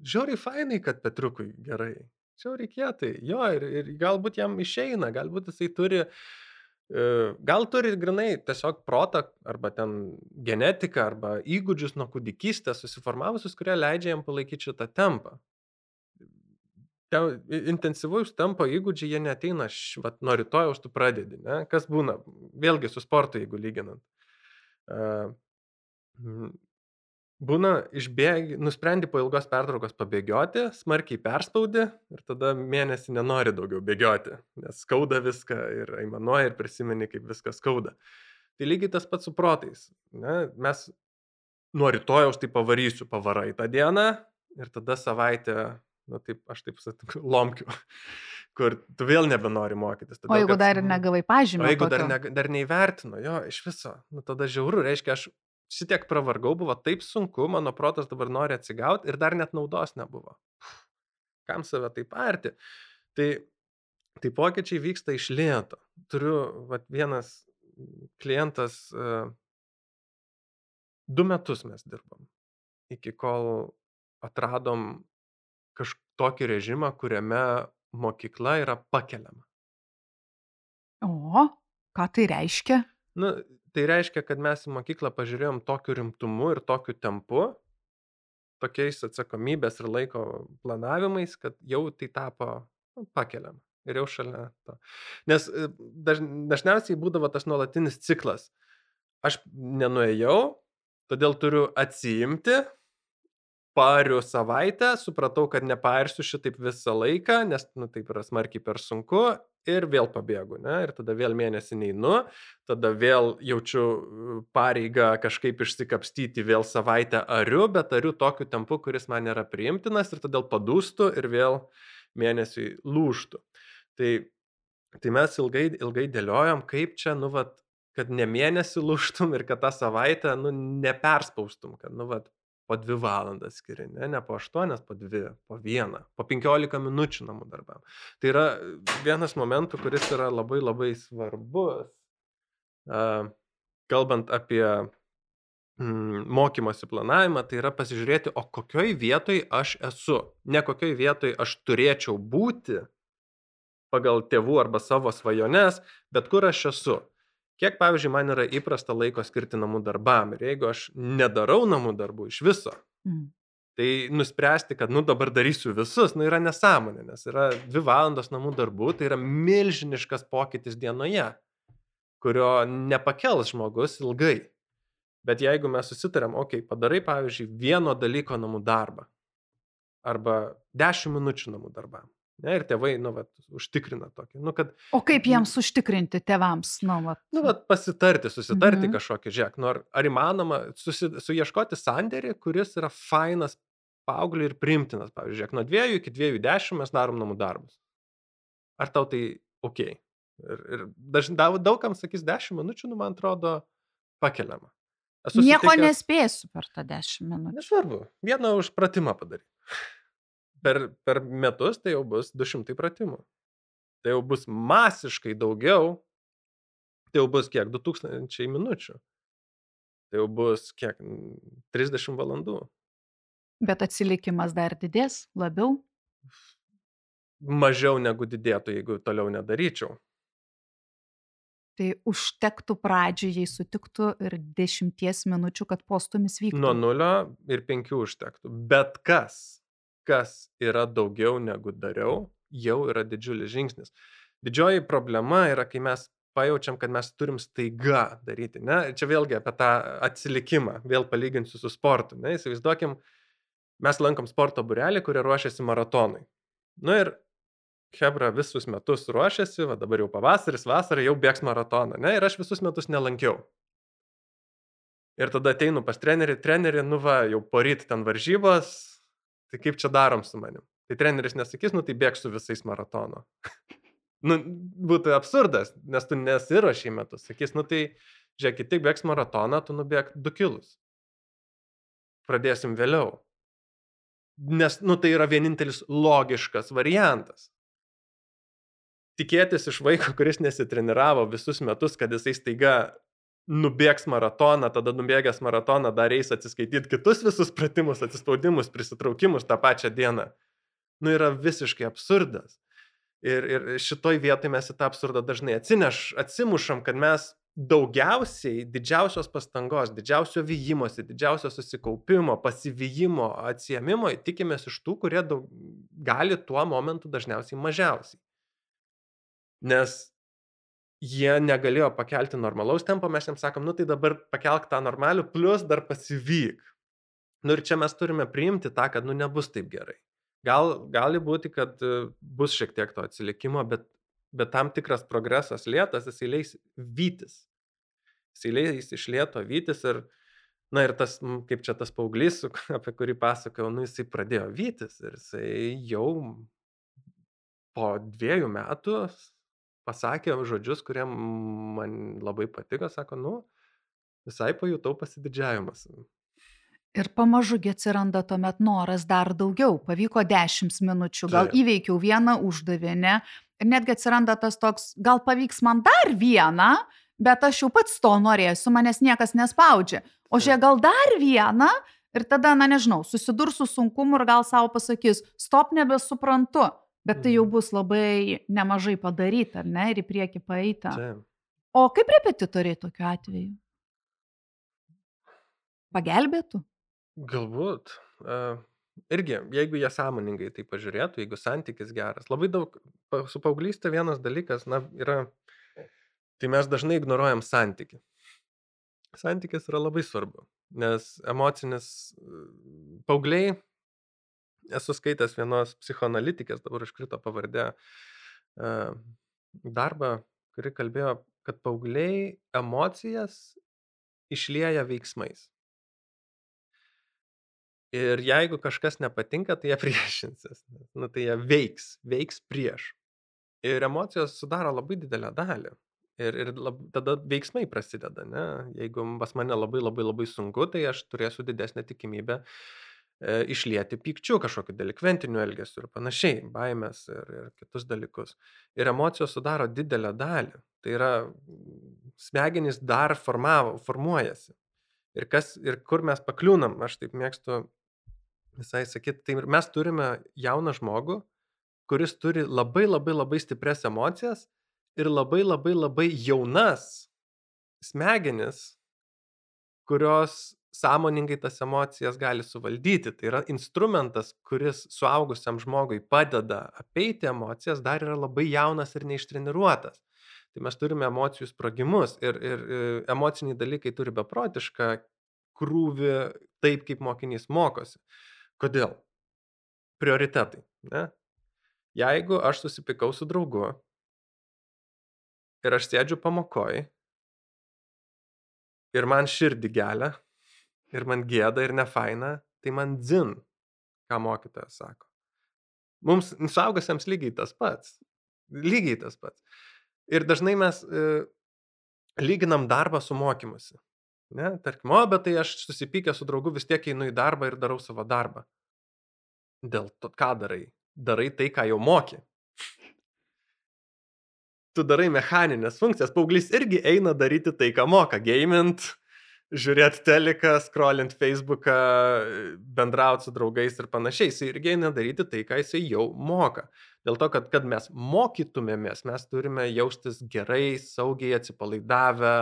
žiauriai fainai, kad Petriukui gerai. Žiauriai kietai. Jo, ir, ir galbūt jam išeina, galbūt jisai turi, e, gal turi grinai tiesiog protą, arba ten genetiką, arba įgūdžius nuo kūdikystės susiformavusius, kurie leidžia jam palaikyti šitą tempą. Intensyvaus tempo įgūdžiai, jie neteina, š- vat, nuo rytojaus tu pradedi, ne? Kas būna, vėlgi su sportu, jeigu lyginant. Būna išbėgi, nusprendi po ilgos pertraukos pabėgioti, smarkiai perspaudi ir tada mėnesį nenori daugiau bėgioti, nes skauda viską ir aimanuoji ir prisimeni, kaip viskas skauda. Tai lygiai tas pats su protais. Ne? Mes nuo rytojaus tai pavarysiu, pavarai tą dieną ir tada savaitę, na taip, aš taip sakau, lomkiu, kur tu vėl nebenori mokytis. O todėl jeigu kad- dar ir negavai O pažymio, jeigu dar, tokio? ne, dar neįvertino, jo, iš viso, nu tada žiauru, reiškia, aš šitiek pravargau, buvo taip sunku, mano protas dabar nori atsigauti ir dar net naudos nebuvo. kam save taip arti. Tai, tai pokyčiai vyksta iš lėto. Turiu, vat, vienas klientas, uh, du metus mes dirbam, iki kol atradom kažkokį režimą, kuriame mokykla yra pakeliama. O, ką tai reiškia? Nu, tai reiškia, kad mes į mokyklą pažiūrėjom tokiu rimtumu ir tokiu tempu, tokiais atsakomybės ir laiko planavimais, kad jau tai tapo nu, pakeliama. Ir jau šalia to. Nes e, daž, dažniausiai būdavo tas nuolatinis ciklas. Aš nenuėjau, todėl turiu atsiimti, pariu savaitę, supratau, kad nepairsiu šitaip visą laiką, nes, nu, taip yra smarkiai per sunku ir vėl pabėgu, ne, ir tada vėl mėnesį neinu, tada vėl jaučiu pareigą kažkaip išsikapstyti, vėl savaitę ariu, bet ariu tokiu tempu, kuris man nėra priimtinas ir todėl padūstu ir vėl mėnesiui lūštų. Tai, tai mes ilgai, ilgai dėliojom, kaip čia, nu, vat, kad ne mėnesį lūštum ir kad tą savaitę, nu, neperspaustum, kad, nu, vat, po dvi valandas skiri, ne, ne po aštuonias, po dvi, po vieną, po penkiolika minučių namų darbam. Tai yra vienas momentų, kuris yra labai labai svarbus, uh, kalbant apie mm, mokymosi planavimą, tai yra pasižiūrėti, o kokioj vietoj aš esu, ne kokioj vietoj aš turėčiau būti pagal tėvų arba savo svajones, bet kur aš esu. Kiek, pavyzdžiui, man yra įprasta laiko skirti namų darbam ir jeigu aš nedarau namų darbų iš viso, mm. tai nuspręsti, kad, nu, dabar darysiu visus, nu, yra nesąmonė, nes yra dvi valandos namų darbų, tai yra milžiniškas pokytis dienoje, kurio nepakels žmogus ilgai. Bet jeigu mes susitarėm, okei, okay, padarai, pavyzdžiui, vieno dalyko namų darbą arba dešimt minučių namų darbam, Ne, ir tėvai, nu, vat, užtikrina tokį. Nu, kad, o kaip jiems užtikrinti tėvams, nu, vat. Nu, vat, pasitarti, susitarti mhm. kažkokį, žiūrėk, nu, ar, ar įmanoma susi, suieškoti sandėrį, kuris yra fainas paaugliui ir primtinas. Pavyzdžiui, žiūrėk, nuo dviejų iki dviejų dešimt mes darom namų darbus. Ar tau tai ok? Ir, ir dažnai daugam sakys dešimt minučių, nu, man atrodo, pakeliama. Nieko sutikęs... nespėsiu per tą dešimt minučių. Nesvarbu, vieną užpratimą padaryti per, per metus tai jau bus 200 pratimų. Tai jau bus masiškai daugiau, tai jau bus kiek 2000 minučių. Tai jau bus kiek 30 valandų. Bet atsilikimas dar didės labiau? Mažiau negu didėtų, jeigu toliau nedaryčiau. Tai užtektų pradžiui, jei sutiktų ir dešimties minučių, kad postumis vyktų. Nuo nulio ir penkių užtektų. Bet kas kas yra daugiau negu dariau, jau yra didžiulis žingsnis. Didžioji problema yra, kai mes pajaučiam, kad mes turim staiga daryti. Ne? Čia vėlgi apie tą atsilikimą, vėl palyginsiu su sportu. Ne? Įsivaizduokim, mes lankom sporto burelį, kurie ruošiasi maratonui. Na ir Hebra visus metus ruošiasi, va dabar jau pavasaris, vasara, jau bėgs maratoną. Ne? Ir aš visus metus nelankiau. Ir tada ateinu pas trenerį, trenerį, nu va, jau poryt ten varžybos, tai kaip čia darom su manim? Tai treneris nesakys, nu tai bėgsiu visais maratono. nu, būtų absurdas, nes tu nesiuošiai metus. Sakys, nu tai, žiūrėk, tik bėgs maratoną, tu nubėg 2 kilus. Pradėsim vėliau. Nes, nu tai yra vienintelis logiškas variantas. Tikėtis iš vaiko, kuris nesitreniravo visus metus, kad jisai staiga nubėgs maratoną, tada nubėgęs maratoną dar eis atsiskaityti kitus visus pratimus, atsispaudimus, prisitraukimus tą pačią dieną. Nu yra visiškai absurdas. Ir, ir šitoj vietoj mes į tą absurdą dažnai atsineš, atsimušam, kad mes daugiausiai didžiausios pastangos, didžiausio vyjimosi, didžiausio susikaupimo, pasivyjimo, atsiemimo tikimės iš tų, kurie daug, gali tuo momentu dažniausiai mažiausiai. Nes jie negalėjo pakelti normalaus tempo, mes jiems sakom, nu tai dabar pakelk tą normalių, plus dar pasivyk. Nu ir čia mes turime priimti tą, kad nu nebus taip gerai. Gal, gali būti, kad e, bus šiek tiek to atsilikimo, bet, bet tam tikras progresas lėtas, jisai leis vytis. Jisai leis iš lėto vytis ir, na ir tas, kaip čia tas paauglys, apie kurį pasakojau, nu jisai pradėjo vytis ir jisai jau po dviejų metų pasakė žodžius, kurie man labai patiko, sako, nu, visai pajutau pasididžiavimas. Ir pamažugi atsiranda tuomet noras dar daugiau. Pavyko 10 minučių, gal Taip. įveikiau vieną uždavinį. Ir netgi atsiranda tas toks, gal pavyks man dar vieną, bet aš jau pats to norėsiu, manęs niekas nespaudžia. O žiūrėk, gal dar vieną ir tada, na nežinau, susidurs su sunkumu ir gal savo pasakys, stop nebesuprantu. Bet tai jau Mhm. bus labai nemažai padaryta, ar ne, ir į priekį paeita. Taip. O kaip repetitoriai tokiu atveju? Pagelbėtų? Galbūt. Uh, irgi, jeigu jie sąmoningai tai pažiūrėtų, jeigu santykis geras. Labai daug, su paauglystė vienas dalykas, na, yra, tai mes dažnai ignoruojam santyki. Santykis yra labai svarbu, nes emocinis paaugliai, esu skaitęs vienos psichoanalitikės, dabar iškrito pavardė, e, darbą, kuri kalbėjo, kad paaugliai emocijas išlieja veiksmais. Ir jeigu kažkas nepatinka, tai jie priešinsis. Nu, tai jie veiks, veiks prieš. Ir emocijos sudaro labai didelę dalį. Ir, ir lab, tada veiksmai prasideda, ne? Jeigu pas mane labai labai labai sunku, tai aš turėsiu didesnę tikimybę e, išlieti pykčių, kažkokiu delikventiniu elgesiu ir panašiai, baimės ir, ir kitus dalykus. Ir emocijos sudaro didelę dalį. Tai yra, mm, smegenys dar formavo, formuojasi. Ir, kas, ir kur mes pakliūnam, aš taip mėgstu visai sakyti, tai mes turime jauną žmogų, kuris turi labai labai labai stiprias emocijas ir labai labai labai jaunas smegenis, kurios sąmoningai tas emocijas gali suvaldyti. Tai yra instrumentas, kuris suaugusiam žmogui padeda apeiti emocijas, dar yra labai jaunas ir neištreniruotas. Tai mes turime emocijų sprogimus ir, ir, ir emociniai dalykai turi beprotišką krūvį taip, kaip mokinys mokosi. Kodėl? Prioritetai. Ne? Jeigu aš susipikau su draugu ir aš sėdžiu pamokoj ir man širdį gelia ir man gėda ir nefaina, tai man dzin, ką mokytojas sako. Mums suaugusiems lygiai tas pats. Lygiai tas pats. Ir dažnai mes e, lyginam darbą su mokymusi. Ne? Tarkim, o, bet tai aš susipykęs su draugu vis tiek einu į darbą ir darau savo darbą. Dėl to, ką darai? Darai tai, ką jau moki. Tu darai mechaninės funkcijas. Paauglys irgi eina daryti tai, ką moka. Gamint, žiūrėti teleką, scrollint Facebooką, bendrauti su draugais ir panašiai. Jis irgi eina daryti tai, ką jisai jau moka. Dėl to, kad, kad mes mokytumėmės, mes turime jaustis gerai, saugiai, atsipalaidavę,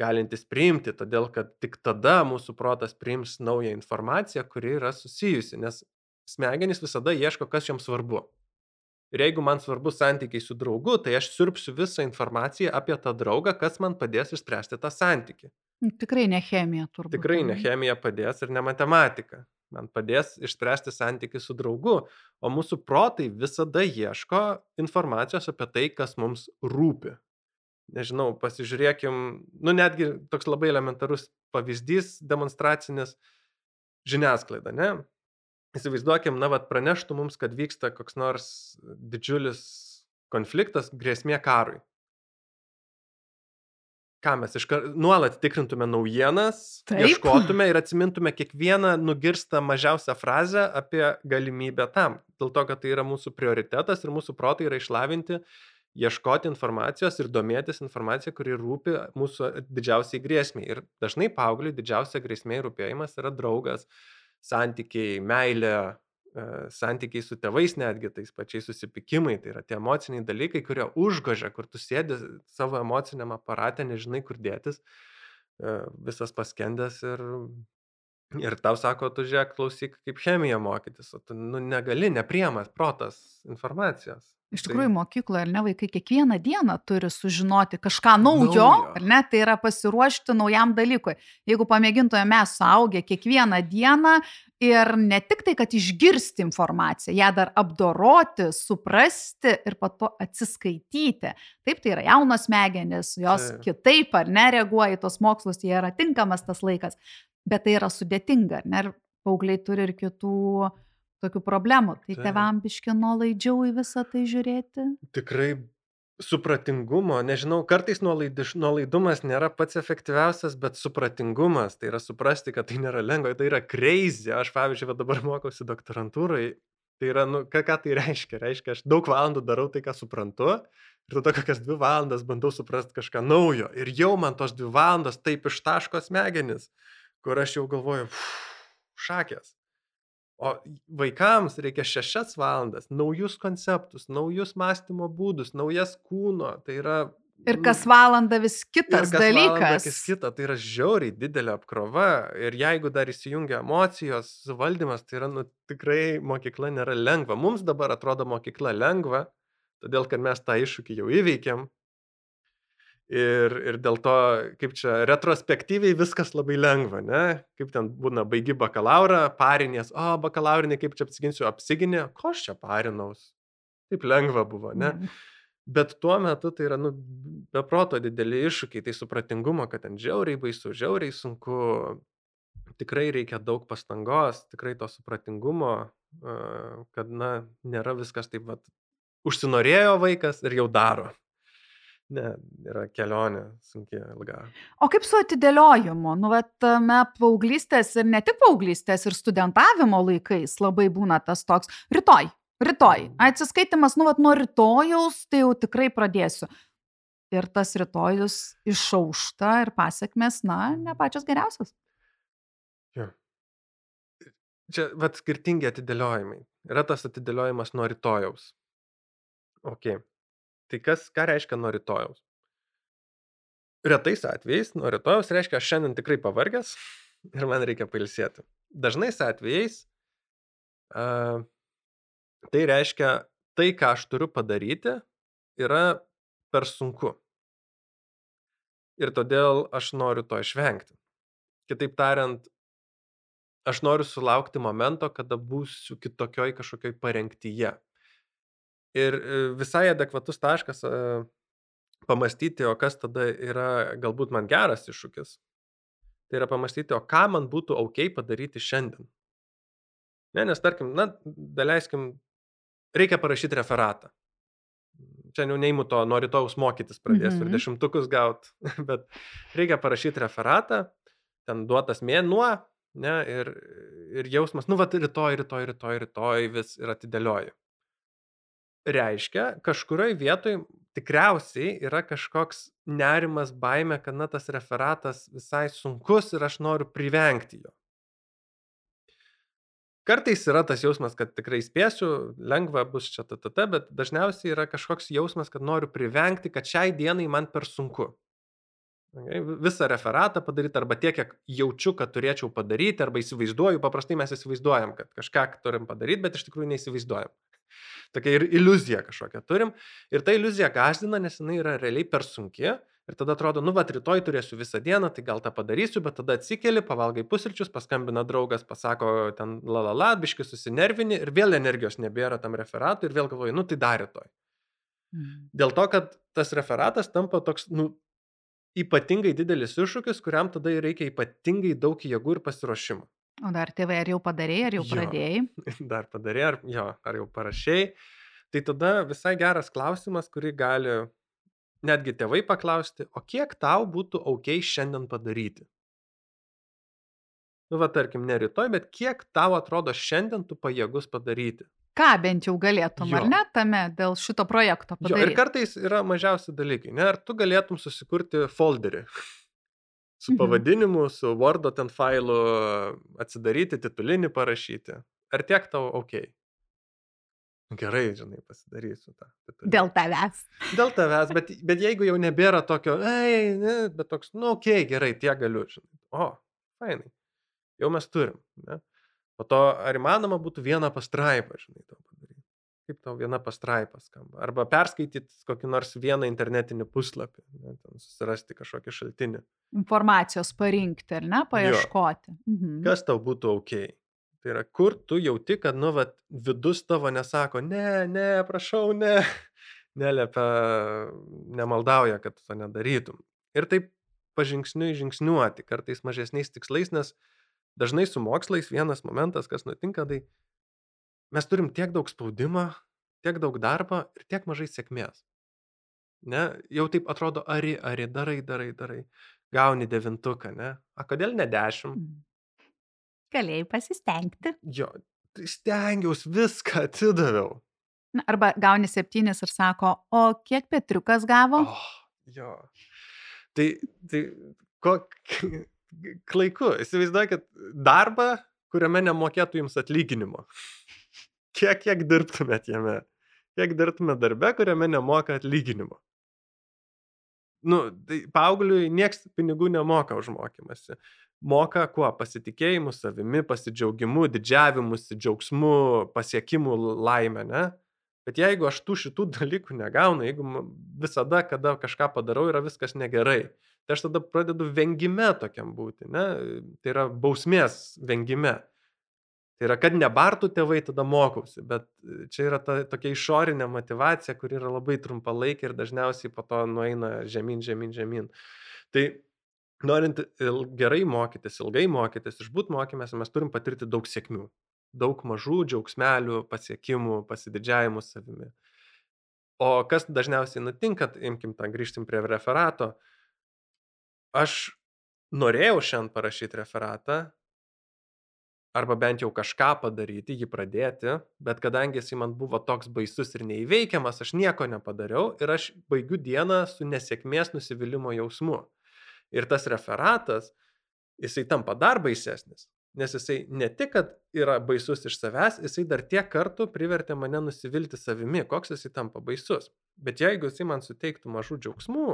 galintis priimti, todėl kad tik tada mūsų protas priims naują informaciją, kuri yra susijusi, nes smegenys visada ieško, kas joms svarbu. Ir jeigu man svarbu santykiai su draugu, tai aš sirpsiu visą informaciją apie tą draugą, kas man padės išspręsti tą santykį. Nu, Tikrai ne chemija turbūt. Tikrai ne chemija padės ir ne matematika. Man padės išspręsti santykių su draugu, o mūsų protai visada ieško informacijos apie tai, kas mums rūpi. Nežinau, pasižiūrėkim, nu netgi toks labai elementarus pavyzdys demonstracinis žiniasklaida, ne? Įsivaizduokim, na, vad praneštų mums, kad vyksta koks nors didžiulis konfliktas, grėsmė karui. Ką mes iškart nuolat tikrintume naujienas, Taip. ieškotume ir atsimintume kiekvieną nugirstą mažiausią frazę apie galimybę tam. Dėl to, kad tai yra mūsų prioritetas ir mūsų protai yra išlavinti, ieškoti informacijos ir domėtis informacija, kuri rūpi mūsų didžiausiai grėsmiai. Ir dažnai paaugliui didžiausia grėsmė ir rūpėjimas yra draugas, santykiai, meilė, santykiai su tėvais netgi, tais pačiais susipykimai, tai yra tie emociniai dalykai, kurie užgožia, kur tu sėdi savo emociniam aparate, nežinai kur dėtis, e, visas paskendęs ir, ir tau sako, tu žiūrėk, klausyk, kaip chemiją mokytis, o tu nu, negali, nepriemas protas informacijos. Iš Tai- tikrųjų, mokykloje, ar ne, vaikai kiekvieną dieną turi sužinoti kažką naujo, Naujo. ar ne, tai yra pasiruošti naujam dalykui. Jeigu pamėgintume mes suaugę kiekvieną dieną ir ne tik tai, kad išgirsti informaciją, ją dar apdoroti, suprasti ir po to atsiskaityti. Taip, tai yra jaunos smegenis, jos Taip. kitaip ar ne reaguoja į tos mokslus, jie yra tinkamas tas laikas, bet tai yra sudėtinga, ne, ir paaugliai turi ir kitų tokių problemų. Tai Taip. tevam biški nuolaidžiau į visą tai žiūrėti. Tikrai supratingumo, nežinau, kartais nuolaidiš, nuolaidumas nėra pats efektyviausias, bet supratingumas, tai yra suprasti, kad tai nėra lengva, tai yra crazy. Aš, pavyzdžiui, dabar mokausi doktorantūrai, tai yra, nu, ką, ką tai reiškia? Reiškia, aš daug valandų darau tai, ką suprantu, ir tada kokias dvi valandas bandau suprasti kažką naujo. Ir jau man tos dvi valandos taip ištaško smegenis, kur aš jau galvoju, šakės. O vaikams reikia šešias valandas, naujus konceptus, naujus mąstymo būdus, naujas kūno. Tai yra... Ir kas valandą vis kitas kas dalykas. Vis kita, tai yra žiauriai didelė apkrova. Ir jeigu dar įsijungia emocijos valdymas, tai yra nu, tikrai mokykla nėra lengva. Mums dabar atrodo mokykla lengva, todėl kad mes tą iššūkį jau įveikėm, Ir, ir dėl to, kaip čia, retrospektyviai viskas labai lengva, ne? Kaip ten būna, baigi bakalaurą, parinės, o, bakalaurinė, kaip čia apsiginsiu, apsiginė, ko aš čia parinaus. Taip lengva buvo, ne? Mm. Bet tuo metu tai yra, nu, beproto dideli iššūkiai, tai supratingumo, kad ten žiauriai baisu, žiauriai sunku, tikrai reikia daug pastangos, tikrai to supratingumo, kad, na, nėra viskas taip, va, užsinorėjo vaikas ir jau daro. Ne, yra kelionė sunki, ilga. O kaip su atidėliojimu? Nu, bet tame paauglystės ir ne tik paauglystės, ir studentavimo laikais labai būna tas toks rytoj, rytoj. Mm. Atsiskaitimas, nu, vat, nuo rytojaus, tai jau tikrai pradėsiu. Ir tas rytojus išaušta ir pasiekmes, na, ne pačios geriausios. Ja. Čia, vad, skirtingi atidėliojimai. Yra tas atidėliojimas nuo rytojaus. Ok. Tai kas, ką reiškia nuo rytojaus? Retais atvejais nuo rytojaus reiškia, aš šiandien tikrai pavargęs ir man reikia pailsėti. Dažnais atvejais uh, tai reiškia, tai, ką aš turiu padaryti, yra per sunku. Ir todėl aš noriu to išvengti. Kitaip tariant, aš noriu sulaukti momento, kada būsiu kitokioj kažkokioj parengtyje. Ir e, visai adekvatus taškas e, pamastyti, o kas tada yra galbūt man geras iššūkis. Tai yra pamastyti, o ką man būtų ok padaryti šiandien. Ne, nes tarkim, na, daleiskim, reikia parašyti referatą. Čia jau neįmu to, nuo rytojus mokytis pradėsiu mm -hmm. ir dešimtukus gaut, bet reikia parašyti referatą, ten duotas mėnuo, ne, ir, ir jausmas, nu, va, rytoj, rytoj, rytoj, rytoj vis ir atidėlioju reiškia, kažkurioje vietoje tikriausiai yra kažkoks nerimas, baime, kad na tas referatas visai sunkus ir aš noriu privengti jo. Kartais yra tas jausmas, kad tikrai spėsiu, lengva bus čia tt, bet dažniausiai yra kažkoks jausmas, kad noriu privengti, kad šiai dienai man per sunku. Visą referatą padaryti arba tiek, kiek jaučiu, kad turėčiau padaryti, arba įsivaizduoju, paprastai mes įsivaizduojam, kad kažką turim padaryti, bet iš tikrųjų neįsivaizduojam. Tokia ir iliuzija kažkokia turim. Ir ta iliuzija gazdina, nes jinai yra realiai per sunki. Ir tada atrodo, nu, va, rytoj turėsiu visą dieną, tai gal tą padarysiu, bet tada atsikeli, pavalgai pusryčius, paskambina draugas, pasako ten la la la, biški susinervini ir vėl energijos nebėra tam referatui ir vėl galvoju, nu, tai dar rytoj. Mm. Dėl to, kad tas referatas tampa toks, nu, ypatingai didelis iššūkis, kuriam tada reikia ypatingai daug jėgų ir pasiruošimo. O dar tėvai, ar jau padarėjai, ar jau jo, pradėjai? Dar padarėjai, ar, jo, ar jau parašiai. Tai tada visai geras klausimas, kurį gali netgi tėvai paklausti, o kiek tau būtų ok šiandien padaryti? Nu, va, tarkim, ne rytoj, bet kiek tau atrodo šiandien tu pajėgus padaryti? Ką bent jau galėtum, jo. ar ne, tame dėl šito projekto padaryti? Jo, ir kartais yra mažiausi dalykai, ne, ar tu galėtum susikurti folderį su mhm. pavadinimu, su Wordo ten failu, atsidaryti, titulinį parašyti. Ar tiek tau ok? Gerai, žinai, pasidarysiu tą. Titulinį. Dėl tavęs. Dėl tavęs, bet, bet jeigu jau nebėra tokio, ei, ne, bet toks, nu, ok, gerai, tiek galiu, žinai. O, fainai. Jau mes turim. Ne? Po to, ar įmanoma būtų vieną pastraipą, žinai, to padaryti kaip tau viena pastraipa skamba. Arba perskaityti kokį nors vieną internetinį puslapį, ne, susirasti kažkokį šaltinį. Informacijos parinkti, ar ne, paieškoti. Jo. Mhm. Kas tau būtų ok? Tai yra, kur tu jauti, kad, nu, vat, vidus tavo nesako, ne, ne, prašau, ne, neliepia, nemaldauja, kad to nedarytum. Ir taip pažingsniui žingsniuoti, kartais mažesniais tikslais, nes dažnai su mokslais vienas momentas, kas nutinka, tai mes turim tiek daug spaudimo, tiek daug darbo ir tiek mažai sėkmės. Ne, jau taip atrodo, ari, ari, darai, darai, darai. Gauni devintuką, ne? A kodėl ne dešimt? Mm. Galėjai pasistengti. Jo, tai stengiausi viską atidaviau. Na, arba gauni septynis ir sako, o kiek Petriukas gavo? Oh, jo. Tai, tai kok, klaiku, įsivaizduokit darbą, kuriame nemokėtų jums atlyginimo. Kiek, kiek dirbtumėt jame? Kiek dirbtumėt darbe, kuriame nemoka atlyginimo? Nu, tai paaugliui nieks pinigų nemoka už mokymasi. Moka kuo? Pasitikėjimu savimi, pasidžiaugimu, didžiavimusi, džiaugsmu, pasiekimu, laimę, ne? Bet jeigu aš tų šitų dalykų negaunu, jeigu visada, kada kažką padarau, yra viskas negerai, tai aš tada pradedu vengime tokiam būti, ne? Tai yra bausmės vengime. Tai yra, kad nebartų tėvai, tada mokausi, bet čia yra ta tokia išorinė motivacija, kuri yra labai trumpalaikė ir dažniausiai po to nueina žemyn, žemyn, žemyn. Tai norint gerai mokytis, ilgai mokytis, išbūt mokymės, mes turim patirti daug sėkmių. Daug mažų džiaugsmelių, pasiekimų, pasididžiavimų savimi. O kas dažniausiai nutinka, imkim tą, grįžtim prie referato. Aš norėjau šiandien parašyti referatą, arba bent jau kažką padaryti, jį pradėti, bet kadangi jisai man buvo toks baisus ir neįveikiamas, aš nieko nepadariau ir aš baigiu dieną su nesėkmės nusivylimų jausmu. Ir tas referatas, jisai tampa dar baisesnis, nes jisai ne tik, kad yra baisus iš savęs, jisai dar tiek kartų privertė mane nusivilti savimi, koks jisai tampa baisus. Bet jeigu jisai man suteiktų mažų džiaugsmų,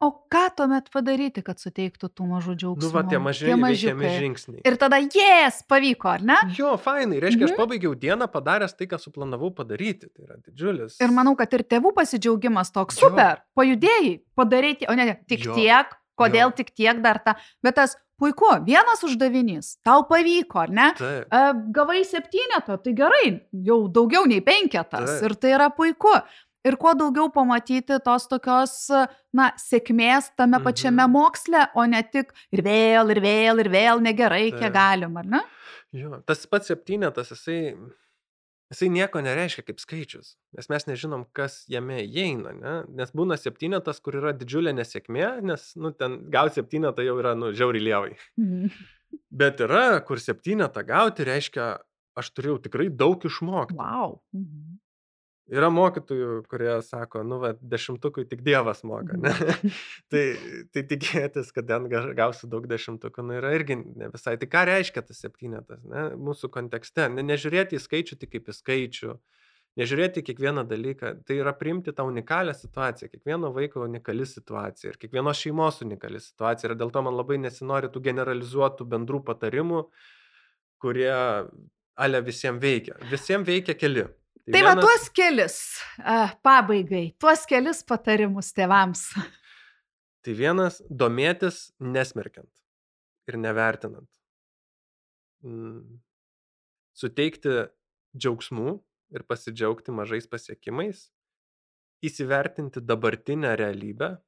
O ką tuomet padaryti, kad suteiktų tų mažų džiaugsmų? nu va, tie maži įveikiami žingsniai. Ir tada, jes, pavyko, ar ne? Jo, fainai, reiškia, aš Mhm. pabaigiau dieną padaręs tai, ką suplanavau padaryti. Tai yra didžiulis. Ir manau, kad ir tėvų pasidžiaugimas toks, Jo. super, pajudėjai, padaryti, o ne, ne tik Jo. tiek, kodėl Jo. tik tiek dar ta, bet tas puiku, vienas uždavinys, tau pavyko, ar ne? Taip. Gavai septynetą, tai gerai, jau daugiau nei penketas Taip. ir tai yra puiku. Ir kuo daugiau pamatyti tos tokios, na, sėkmės tame Mhm. pačiame moksle, o ne tik ir vėl, ir vėl, ir vėl negerai, kiek Taip. galim, ar ne? Jo, tas pats septynetas, jisai, jisai nieko nereiškia kaip skaičius, nes mes nežinom, kas jame įeina, ne? nes būna septynetas, kur yra didžiulė nesėkmė, nes, nu, ten gauti septynetą jau yra, nu, žiauri lievai. Mhm. Bet yra, kur septynetą gauti reiškia, aš turėjau tikrai daug išmokti. Wow. Mhm. Yra mokytojų, kurie sako, nu, va, dešimtukui tik Dievas moka, ne? tai, tai tikėtis, kad ten ga- gausi daug dešimtukų, nu, yra irgi ne visai. Tai ką reiškia tas septynetas, ne? Mūsų kontekste. Ne, nežiūrėti į skaičių tik kaip į skaičių, nežiūrėti į kiekvieną dalyką. Tai yra priimti tą unikalią situaciją. Kiekvieno vaiko unikali situacija ir kiekvienos šeimos unikali situacija. Ir dėl to man labai nesinori tų generalizuotų bendrų patarimų, kurie ale visiems veikia. Visiems veikia keli. Tai va tuos kelis, uh, pabaigai, tuos kelis patarimus tėvams. Tai vienas - domėtis nesmerkiant ir nevertinant. Mm. Suteikti džiaugsmų ir pasidžiaugti mažais pasiekimais. Įsivertinti dabartinę realybę.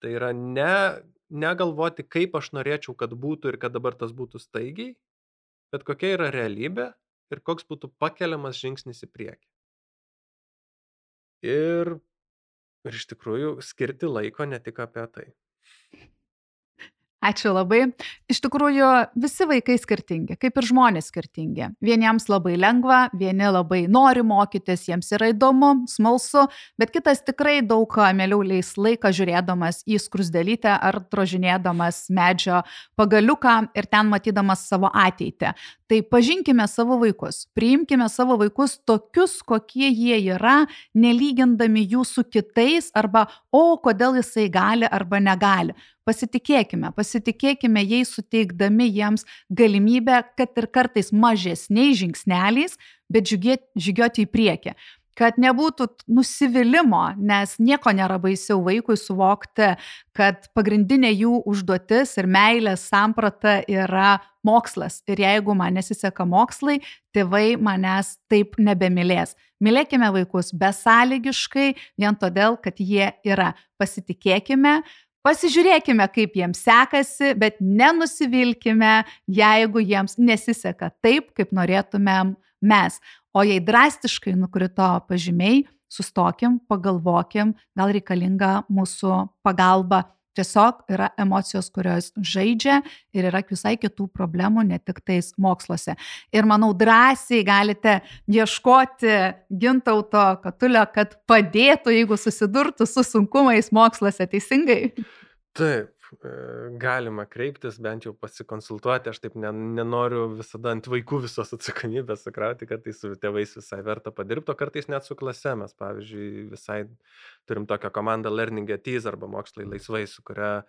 Tai yra ne, negalvoti, kaip aš norėčiau, kad būtų ir kad dabar tas būtų staigiai, bet kokia yra realybė ir koks būtų pakeliamas žingsnis į priekį. Ir, ir iš tikrųjų skirti laiko ne tik apie tai. Ačiū labai. Iš tikrųjų, visi vaikai skirtingi, kaip ir žmonės skirtingi. Vieniems labai lengva, vieni labai nori mokytis, jiems yra įdomu, smalsu, bet kitas tikrai daug mieliau leis laiką žiūrėdamas į skrusdelytę ar drožinėdamas medžio pagaliuką ir ten matydamas savo ateitį. Tai pažinkime savo vaikus, priimkime savo vaikus tokius, kokie jie yra, nelygindami jų su kitais arba, o kodėl jisai gali arba negali. Pasitikėkime, pasitikėkime jais suteikdami jiems galimybę, kad ir kartais mažesniais žingsneliais, bet žygiuoti, į priekį. Kad nebūtų nusivylimą, nes nieko nėra baisiau vaikui suvokti, kad pagrindinė jų užduotis ir meilės samprata yra mokslas. Ir jeigu man nesiseka mokslai, tėvai manęs taip nebemylės. Mylėkime vaikus besąlygiškai, vien todėl, kad jie yra. Pasitikėkime, Pasižiūrėkime, kaip jiems sekasi, bet nenusivilkime, jeigu jiems nesiseka taip, kaip norėtumėm mes. O jei drastiškai nukrito pažymiai, sustokim, pagalvokim, gal reikalinga mūsų pagalba Tiesiog yra emocijos, kurios žaidžia ir yra visai kitų problemų, ne tik tais moksluose. Ir manau, drąsiai galite ieškoti gintauto katulio, kad padėtų, jeigu susidurtų su sunkumais moksluose, teisingai? Taip, galima kreiptis, bent jau pasikonsultuoti, aš taip nenoriu visada ant vaikų visos atsakomybės sukrauti, kad tai su tėvais visai verta padirbti, o kartais net su klase mes, pavyzdžiui, visai turim tokią komandą Learning Atys arba mokslai laisvai, su kuria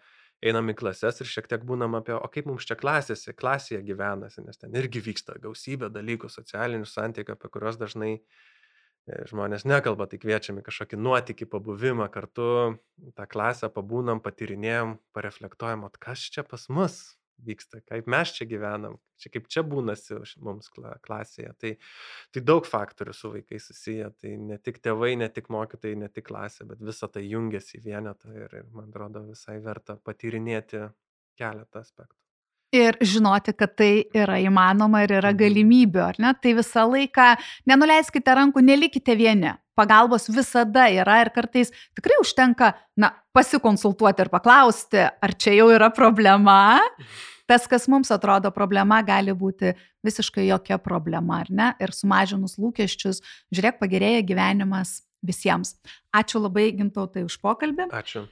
einam į klases ir šiek tiek būnam apie, o kaip mums čia klasėse, klasėje gyvenasi, nes ten irgi vyksta gausybė dalykų, socialinių santykių, apie kuriuos dažnai e, žmonės nekalba, tai kviečiam į kažkokį nuotykį, pabuvimą kartu, tą klasę pabūnam, patyrinėjom, pareflektuojam, o kas čia pas mus vyksta, kaip mes čia gyvenam, čia kaip čia būnasi mums klasėje. Tai, tai daug faktorių su vaikais susiję, tai ne tik tėvai, ne tik mokytojai, ne tik klasė, bet visa tai jungiasi į vienetą ir, ir man atrodo visai verta patyrinėti keletą aspektų. Ir žinoti, kad tai yra įmanoma ir yra mhm. galimybių, ar ne? Tai visą laiką nenuleiskite rankų, nelikite vieni pagalbos visada yra ir kartais tikrai užtenka, na, pasikonsultuoti ir paklausti, ar čia jau yra problema. Tas, kas mums atrodo problema, gali būti visiškai jokia problema, ar ne? Ir sumažinus lūkesčius, žiūrėk, pagerėja gyvenimas visiems. Ačiū labai, gintautai, už pokalbį. Ačiū.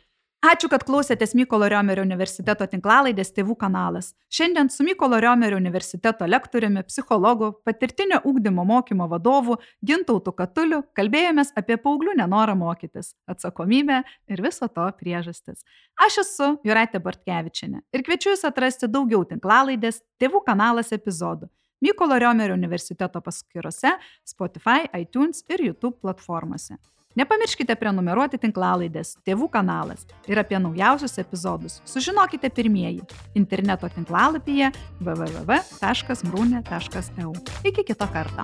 Ačiū, kad klausėtės Mykolo Riomerio universiteto tinklalaidės Tėvų kanalas. Šiandien su Mykolo Riomerio universiteto lektoriumi, psichologu, patirtinio ūkdymo mokymo vadovu Gintautu Katuliu kalbėjomės apie paauglių nenorą mokytis, atsakomybę ir viso to priežastis. Aš esu Juratė Bartkevičinė ir kviečiu Jūs atrasti daugiau tinklalaidės Tėvų kanalas epizodų. Mykolo Riomerio universiteto paskyrose, Spotify, iTunes ir YouTube platformose. Nepamirškite prenumeruoti tinklalaidės Tėvų kanalas ir apie naujausius epizodus sužinokite pirmieji interneto tinklalapyje www.mrūnė.eu. Iki kito karto.